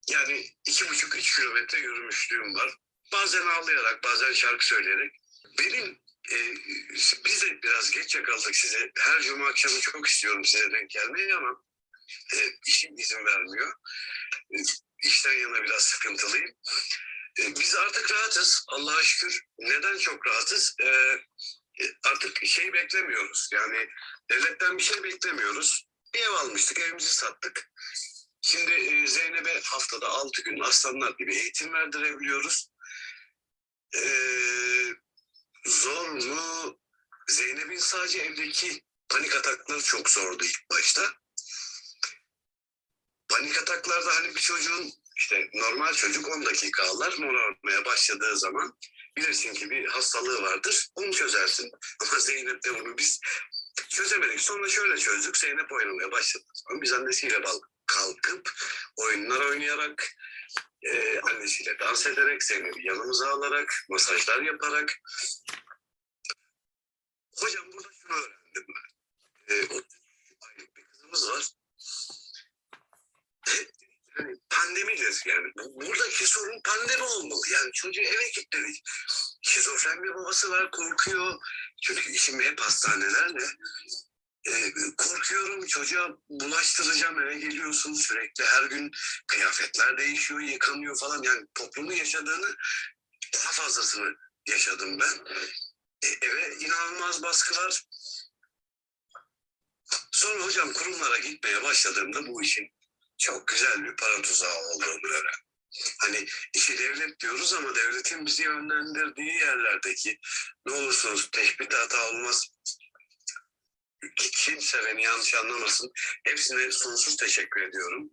yani iki buçuk üç kilometre yürümüşlüğüm var. Bazen ağlayarak, bazen şarkı söyleyerek. Benim e, biz de biraz geç yakaladık size. Her cuma akşamı çok istiyorum size denk gelmeyi ama e, işim izin vermiyor. E, işten yana biraz sıkıntılıyım. E, biz artık rahatız. Allah'a şükür. Neden çok rahatız? E, e, artık şey beklemiyoruz. Yani devletten bir şey beklemiyoruz. Bir ev almıştık, evimizi sattık. Şimdi e, Zeynep'e haftada 6 gün aslanlar gibi eğitim verdirebiliyoruz. E, zor mu? Zeynep'in sadece evdeki panik atakları çok zordu ilk başta. Panik ataklarda hani bir çocuğun işte normal çocuk 10 dakika ağlar morarmaya başladığı zaman bilirsin ki bir hastalığı vardır. Onu çözersin. [laughs] Ama Zeynep'te bunu biz çözemedik. Sonra şöyle çözdük. Zeynep oynamaya başladı. Sonra biz annesiyle kalkıp oyunlar oynayarak e, annesiyle dans ederek Zeynep'i yanımıza alarak masajlar yaparak hocam burada şunu öğrendim ben. E, 30 aylık bir kızımız var. Pandemidir yani. Bu- Buradaki sorun pandemi olmalı. Yani çocuğu eve kilitledik. Şizofren bir babası var korkuyor. Çünkü işim hep hastanelerle. Ee, korkuyorum çocuğa bulaştıracağım eve geliyorsun sürekli her gün kıyafetler değişiyor yıkanıyor falan yani toplumun yaşadığını daha fazlasını yaşadım ben E, eve inanılmaz baskı var sonra hocam kurumlara gitmeye başladığımda bu işin çok güzel bir para tuzağı olduğunu öğrendim. Hani işi devlet diyoruz ama devletin bizi yönlendirdiği yerlerdeki ne olursunuz teşbih hata olmaz kimse beni yanlış anlamasın. Hepsine sonsuz teşekkür ediyorum.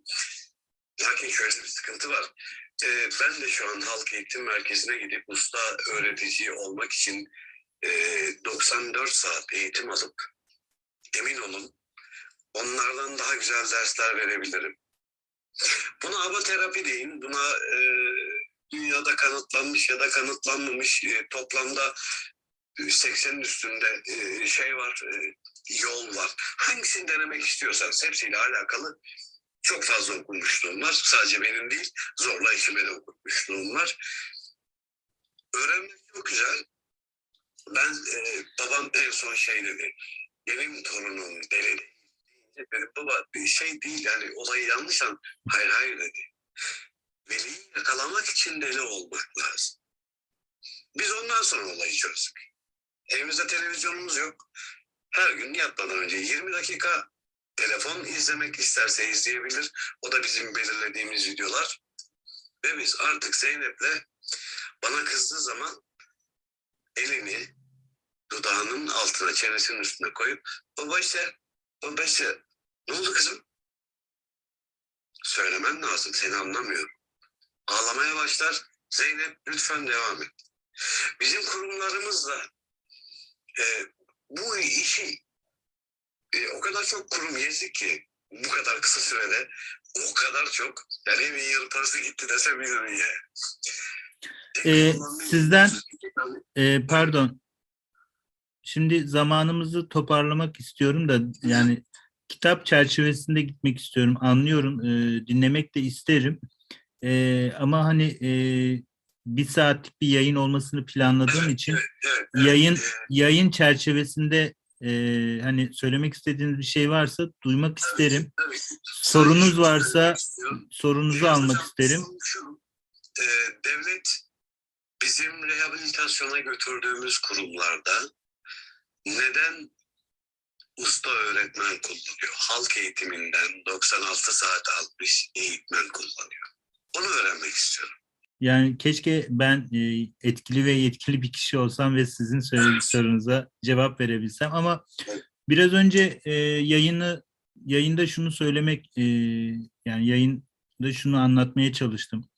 Lakin şöyle bir sıkıntı var. Ee, ben de şu an halk eğitim merkezine gidip usta öğretici olmak için e, 94 saat eğitim alıp emin olun onlardan daha güzel dersler verebilirim. Buna aba terapi deyin. Buna e, dünyada kanıtlanmış ya da kanıtlanmamış e, toplamda 80'in üstünde e, şey var, e, yol var. Hangisini denemek istiyorsanız hepsiyle alakalı çok fazla okumuşluğum var. Sadece benim değil, zorla eşime de okutmuşluğum var. Öğrenmek çok güzel. Ben e, babam en son şey dedi. Benim torunum deli Dedim baba şey değil yani olayı yanlış an. Hayır hayır dedi. Veliyi yakalamak için deli olmak lazım. Biz ondan sonra olayı çözdük. Evimizde televizyonumuz yok. Her gün yatmadan önce 20 dakika telefon izlemek isterse izleyebilir. O da bizim belirlediğimiz videolar. Ve biz artık Zeynep'le bana kızdığı zaman elini dudağının altına, çenesinin üstüne koyup baba işte, baba işte ne oldu kızım? Söylemen lazım, seni anlamıyorum. Ağlamaya başlar. Zeynep lütfen devam et. Bizim kurumlarımızla e, bu işi e, o kadar çok kurum gezdik ki bu kadar kısa sürede o kadar çok yani bir yıl parası gitti desem yürü ya. Ee, sizden- Ee, pardon. Şimdi zamanımızı toparlamak istiyorum da yani kitap çerçevesinde gitmek istiyorum. Anlıyorum. e, dinlemek de isterim. E, ama hani e, bir saatlik bir yayın olmasını planladığım için yayın yayın çerçevesinde e, hani söylemek istediğiniz bir şey varsa duymak isterim. Sorunuz varsa sorunuzu almak isterim. e, devlet bizim rehabilitasyona götürdüğümüz kurumlarda neden usta öğretmen kullanıyor? Halk eğitiminden 96 saat almış eğitmen kullanıyor. Onu öğrenmek istiyorum. Yani keşke ben e, etkili ve yetkili bir kişi olsam ve sizin söylediklerinize cevap verebilsem ama biraz önce e, yayını yayında şunu söylemek e, yani yayında şunu anlatmaya çalıştım.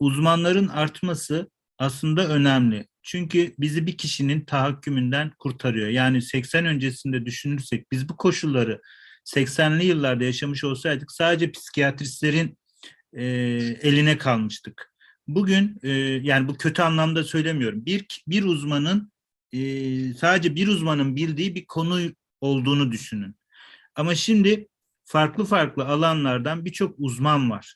Uzmanların artması aslında önemli. Çünkü bizi bir kişinin tahakkümünden kurtarıyor. Yani 80 öncesinde düşünürsek biz bu koşulları 80'li yıllarda yaşamış olsaydık sadece psikiyatristlerin e, eline kalmıştık. Bugün e, yani bu kötü anlamda söylemiyorum. Bir bir uzmanın e, sadece bir uzmanın bildiği bir konu olduğunu düşünün. Ama şimdi farklı farklı alanlardan birçok uzman var.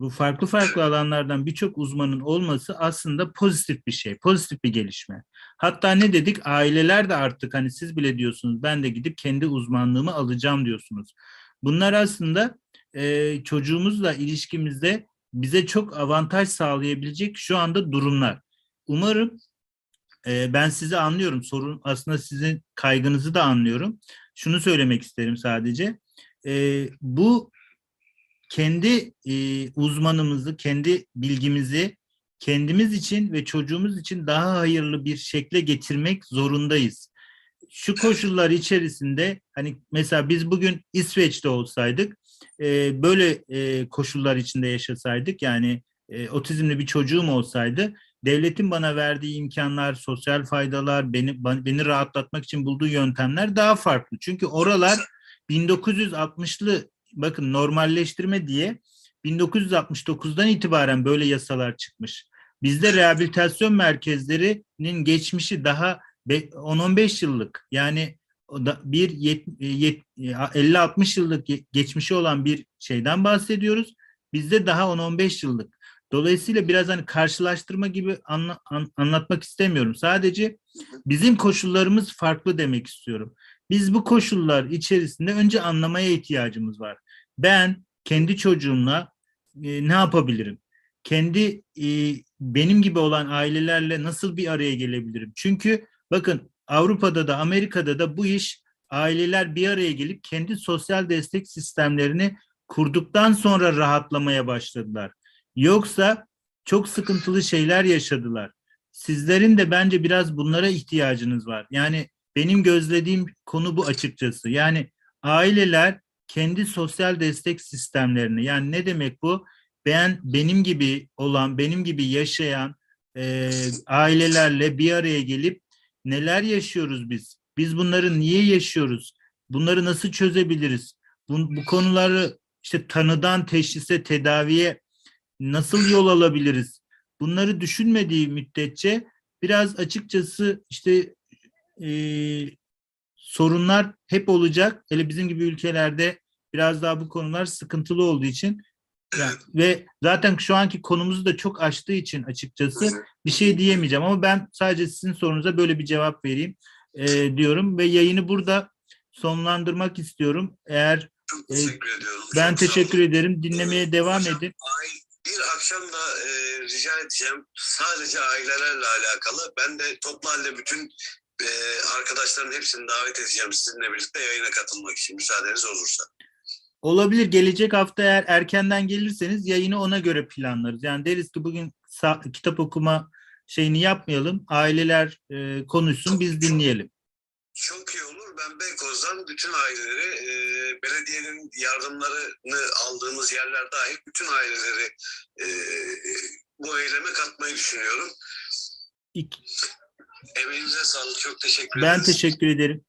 Bu farklı farklı alanlardan birçok uzmanın olması aslında pozitif bir şey, pozitif bir gelişme. Hatta ne dedik? Aileler de artık hani siz bile diyorsunuz ben de gidip kendi uzmanlığımı alacağım diyorsunuz. Bunlar aslında e, çocuğumuzla ilişkimizde bize çok avantaj sağlayabilecek şu anda durumlar. Umarım e, ben sizi anlıyorum. Sorun aslında sizin kaygınızı da anlıyorum. Şunu söylemek isterim sadece. E, bu kendi e, uzmanımızı, kendi bilgimizi kendimiz için ve çocuğumuz için daha hayırlı bir şekle getirmek zorundayız. Şu koşullar içerisinde hani mesela biz bugün İsveç'te olsaydık e, böyle e, koşullar içinde yaşasaydık yani e, otizmli bir çocuğum olsaydı devletin bana verdiği imkanlar, sosyal faydalar, beni beni rahatlatmak için bulduğu yöntemler daha farklı. Çünkü oralar 1960'lı bakın normalleştirme diye 1969'dan itibaren böyle yasalar çıkmış. Bizde rehabilitasyon merkezlerinin geçmişi daha 10-15 yıllık. Yani bir 50-60 yıllık geçmişi olan bir şeyden bahsediyoruz. Bizde daha 10-15 yıllık. Dolayısıyla biraz hani karşılaştırma gibi anla, an, anlatmak istemiyorum. Sadece bizim koşullarımız farklı demek istiyorum. Biz bu koşullar içerisinde önce anlamaya ihtiyacımız var. Ben kendi çocuğumla e, ne yapabilirim? Kendi e, benim gibi olan ailelerle nasıl bir araya gelebilirim? Çünkü bakın Avrupa'da da Amerika'da da bu iş aileler bir araya gelip kendi sosyal destek sistemlerini kurduktan sonra rahatlamaya başladılar. Yoksa çok sıkıntılı şeyler yaşadılar. Sizlerin de bence biraz bunlara ihtiyacınız var. Yani benim gözlediğim konu bu açıkçası. Yani aileler kendi sosyal destek sistemlerini yani ne demek bu? Ben benim gibi olan, benim gibi yaşayan e, ailelerle bir araya gelip neler yaşıyoruz biz? Biz bunları niye yaşıyoruz? Bunları nasıl çözebiliriz? Bu, bu konuları işte tanıdan teşhise, tedaviye nasıl yol alabiliriz? Bunları düşünmediği müddetçe biraz açıkçası işte e, sorunlar hep olacak. Hele bizim gibi ülkelerde biraz daha bu konular sıkıntılı olduğu için ya- ve zaten şu anki konumuzu da çok açtığı için açıkçası bir şey diyemeyeceğim ama ben sadece sizin sorunuza böyle bir cevap vereyim e, diyorum ve yayını burada sonlandırmak istiyorum. Eğer Çok E, teşekkür ediyorum. ben Çok teşekkür ederim. Dinlemeye devam Hocam, edin. ay- bir akşam da e, rica edeceğim sadece ailelerle alakalı. Ben de toplu halde bütün e, arkadaşların hepsini davet edeceğim sizinle birlikte yayına katılmak için müsaadeniz olursa. Olabilir. Gelecek hafta eğer erkenden gelirseniz yayını ona göre planlarız. Yani deriz ki bugün kitap okuma şeyini yapmayalım. Aileler e, konuşsun, biz dinleyelim. Çok iyi olur. Ben Beykoz'dan bütün aileleri, e, belediyenin yardımlarını aldığımız yerler dahil bütün aileleri e, e, bu eyleme katmayı düşünüyorum. İk- Emeğinize sağlık. Çok teşekkür Ben ederiz. teşekkür ederim.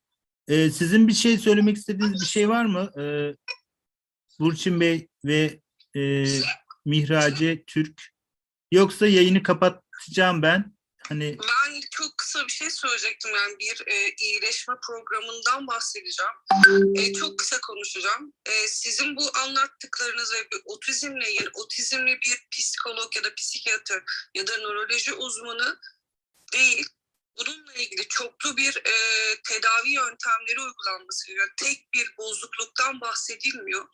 E, sizin bir şey söylemek istediğiniz bir şey var mı? E, Burçin Bey ve e, Mihrace Türk. Yoksa yayını kapatacağım ben. Hani Ben çok kısa bir şey söyleyecektim. Yani bir e, iyileşme programından bahsedeceğim. E, çok kısa konuşacağım. E, sizin bu anlattıklarınız ve bir otizmle ilgili, otizmli bir psikolog ya da psikiyatr ya da nöroloji uzmanı değil. Bununla ilgili çoklu bir e, tedavi yöntemleri uygulanması gerekiyor. Tek bir bozukluktan bahsedilmiyor.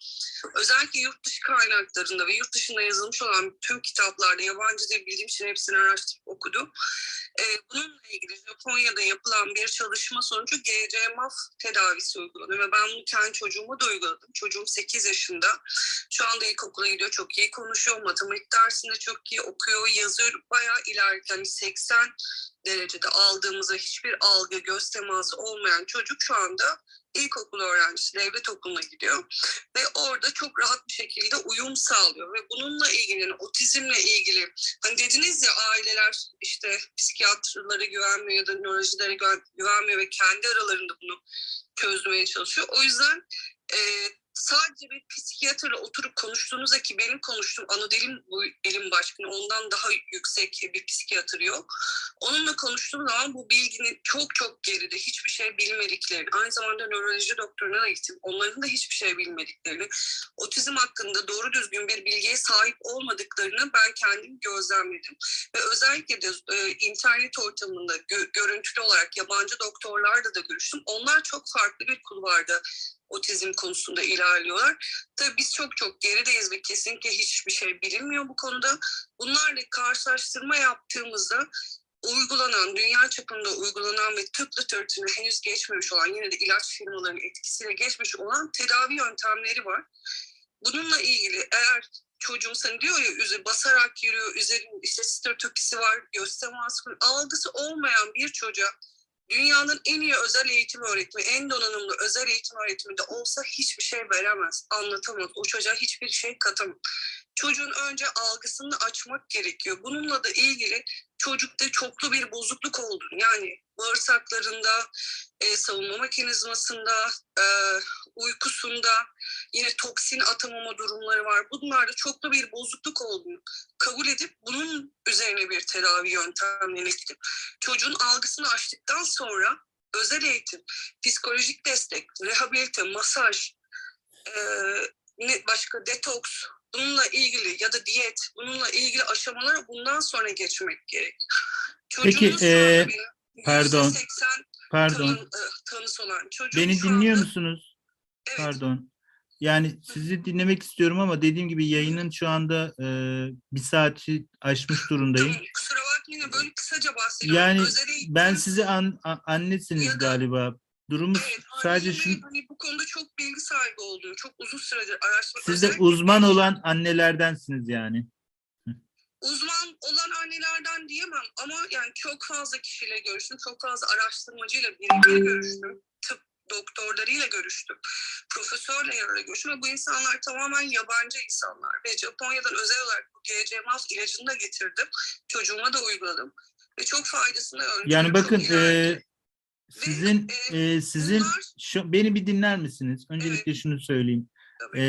Özellikle yurt dışı kaynaklarında ve yurt dışında yazılmış olan tüm kitaplarda yabancı dil bildiğim için hepsini araştırıp okudum. Ee, bununla ilgili Japonya'da yapılan bir çalışma sonucu GCMAF tedavisi uygulanıyor ve ben bunu kendi çocuğuma da uyguladım. Çocuğum 8 yaşında. Şu anda ilkokula gidiyor. Çok iyi konuşuyor. Matematik dersinde çok iyi okuyor. Yazıyor. Bayağı ilerken hani 80 derecede aldığımızda hiçbir algı, göz teması olmayan çocuk şu anda ilkokul öğrencisi devlet okuluna gidiyor ve orada çok rahat bir şekilde uyum sağlıyor ve bununla ilgili yani otizmle ilgili hani dediniz ya aileler işte psikiyatrlara güvenmiyor ya da nörolojilere güven- güvenmiyor ve kendi aralarında bunu çözmeye çalışıyor. O yüzden e, sadece bir psikiyatrla oturup konuştuğunuzda ki benim konuştuğum ana dilim bu bilim başkanı ondan daha yüksek bir psikiyatr yok. Onunla konuştuğum zaman bu bilginin çok çok geride hiçbir şey bilmediklerini aynı zamanda nöroloji doktoruna da gittim. Onların da hiçbir şey bilmediklerini otizm hakkında doğru düzgün bir bilgiye sahip olmadıklarını ben kendim gözlemledim. Ve özellikle de e, internet ortamında gö- görüntülü olarak yabancı doktorlarla da görüştüm. Onlar çok farklı bir kulvarda otizm konusunda ilerliyorlar. Tabii biz çok çok gerideyiz ve kesinlikle hiçbir şey bilinmiyor bu konuda. Bunlarla karşılaştırma yaptığımızda uygulanan, dünya çapında uygulanan ve tıp literatürüne henüz geçmemiş olan, yine de ilaç firmalarının etkisiyle geçmiş olan tedavi yöntemleri var. Bununla ilgili eğer çocuğum sana diyor ya üze, basarak yürüyor, üzerinde işte sterotokisi var, göz teması algısı olmayan bir çocuğa dünyanın en iyi özel eğitim öğretimi, en donanımlı özel eğitim öğretimi de olsa hiçbir şey veremez, anlatamaz. O çocuğa hiçbir şey katamaz. Çocuğun önce algısını açmak gerekiyor. Bununla da ilgili çocukta çoklu bir bozukluk olduğunu yani bağırsaklarında, e, savunma mekanizmasında, e, uykusunda yine toksin atamama durumları var. Bunlarda çoklu bir bozukluk olduğunu kabul edip bunun üzerine bir tedavi yöntemlerine gidip çocuğun algısını açtıktan sonra özel eğitim, psikolojik destek, rehabilite, masaj, e, ne başka detoks, bununla ilgili ya da diyet, bununla ilgili aşamalara bundan sonra geçmek gerek. Peki, Çocuğunuz anda e, benim pardon, %80 Pardon. tanı- e, tanısı olan çocuğum Beni şu dinliyor anda- musunuz? Evet. Pardon. Yani sizi dinlemek istiyorum ama dediğim gibi yayının şu anda e, bir saati aşmış durumdayım. Tamam, kusura bakmayın böyle kısaca bahsediyorum. Yani Özel eğitim- Ben sizi an, a- annesiniz da- galiba. Durumumuz Evet, sadece annemin şu. hani bu konuda çok bilgi sahibi olduğunu, çok uzun süredir araştırma. Siz de özellikle uzman olan annelerdensiniz yani. Uzman olan annelerden diyemem ama yani çok fazla kişiyle görüştüm, çok fazla araştırmacıyla birebir görüştüm. Tıp doktorlarıyla görüştüm. Profesörlerle görüştüm ve bu insanlar tamamen yabancı insanlar. Ve Japonya'dan özel olarak bu GCMAF ilacını da getirdim. Çocuğuma da uyguladım. Ve çok faydasını gördüm. Yani bakın e, sizin e, sizin bunlar- şu, beni bir dinler misiniz? Öncelikle şunu söyleyeyim. Tabii. E,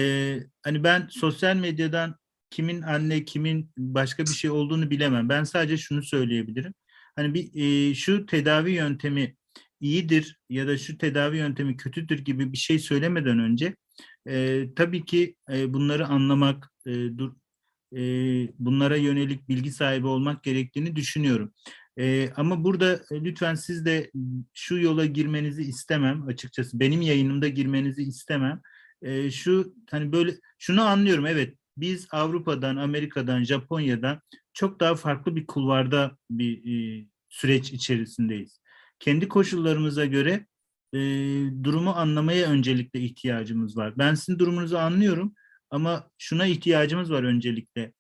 hani ben sosyal medyadan kimin anne kimin başka bir şey olduğunu bilemem. Ben sadece şunu söyleyebilirim. Hani bir e, şu tedavi yöntemi iyidir ya da şu tedavi yöntemi kötüdür gibi bir şey söylemeden önce e, tabii ki e, bunları anlamak, e, dur, e, bunlara yönelik bilgi sahibi olmak gerektiğini düşünüyorum. E, ama burada e, lütfen siz de şu yola girmenizi istemem açıkçası. Benim yayınımda girmenizi istemem. E, şu hani böyle şunu anlıyorum evet biz Avrupa'dan, Amerika'dan, Japonya'dan çok daha farklı bir kulvarda bir e, süreç içerisindeyiz. Kendi koşullarımıza göre e, durumu anlamaya öncelikle ihtiyacımız var. Ben sizin durumunuzu anlıyorum ama şuna ihtiyacımız var öncelikle.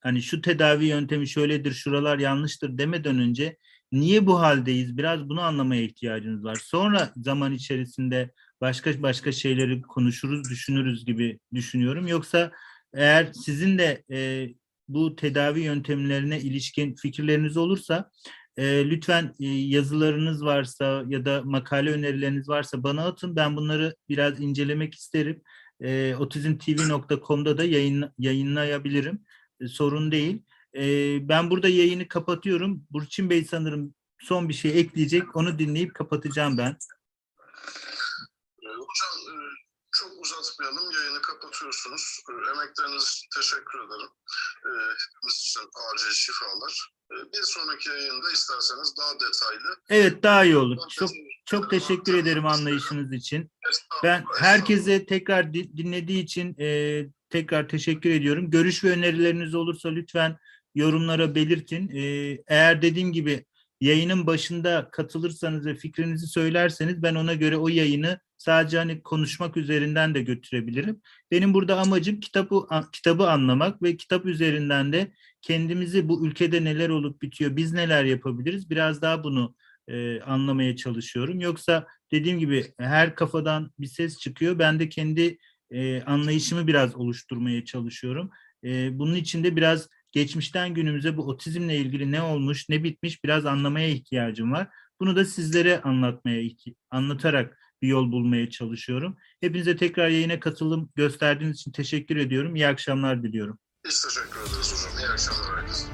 Hani şu tedavi yöntemi şöyledir, şuralar yanlıştır demeden önce niye bu haldeyiz? Biraz bunu anlamaya ihtiyacımız var. Sonra zaman içerisinde başka başka şeyleri konuşuruz, düşünürüz gibi düşünüyorum. Yoksa eğer sizin de e, bu tedavi yöntemlerine ilişkin fikirleriniz olursa e, lütfen e, yazılarınız varsa ya da makale önerileriniz varsa bana atın. Ben bunları biraz incelemek isterim. E, otizmtv.com'da da yayın, yayınlayabilirim. E, sorun değil. E, ben burada yayını kapatıyorum. Burçin Bey sanırım son bir şey ekleyecek. Onu dinleyip kapatacağım ben. Ee, Hocam uzatmayalım. Yayını kapatıyorsunuz. E, Emekleriniz için teşekkür ederim. E, Hepimiz için acil şifalar. E, Bir sonraki yayında isterseniz daha detaylı. Evet daha iyi olur. Çok çok teşekkür ederim anlayışınız için. Ben herkese tekrar di- dinlediği için e, tekrar teşekkür ediyorum. Görüş ve önerileriniz olursa lütfen yorumlara belirtin. E, eğer dediğim gibi yayının başında katılırsanız ve fikrinizi söylerseniz ben ona göre o yayını sadece hani konuşmak üzerinden de götürebilirim. Benim burada amacım kitabı kitabı anlamak ve kitap üzerinden de kendimizi bu ülkede neler olup bitiyor, biz neler yapabiliriz biraz daha bunu e, anlamaya çalışıyorum. Yoksa dediğim gibi her kafadan bir ses çıkıyor. Ben de kendi e, anlayışımı biraz oluşturmaya çalışıyorum. E, bunun için de biraz geçmişten günümüze bu otizmle ilgili ne olmuş, ne bitmiş biraz anlamaya ihtiyacım var. Bunu da sizlere anlatmaya, anlatarak bir yol bulmaya çalışıyorum. Hepinize tekrar yayına katılım gösterdiğiniz için teşekkür ediyorum. İyi akşamlar diliyorum. Biz teşekkür ederiz hocam. İyi akşamlar herkese.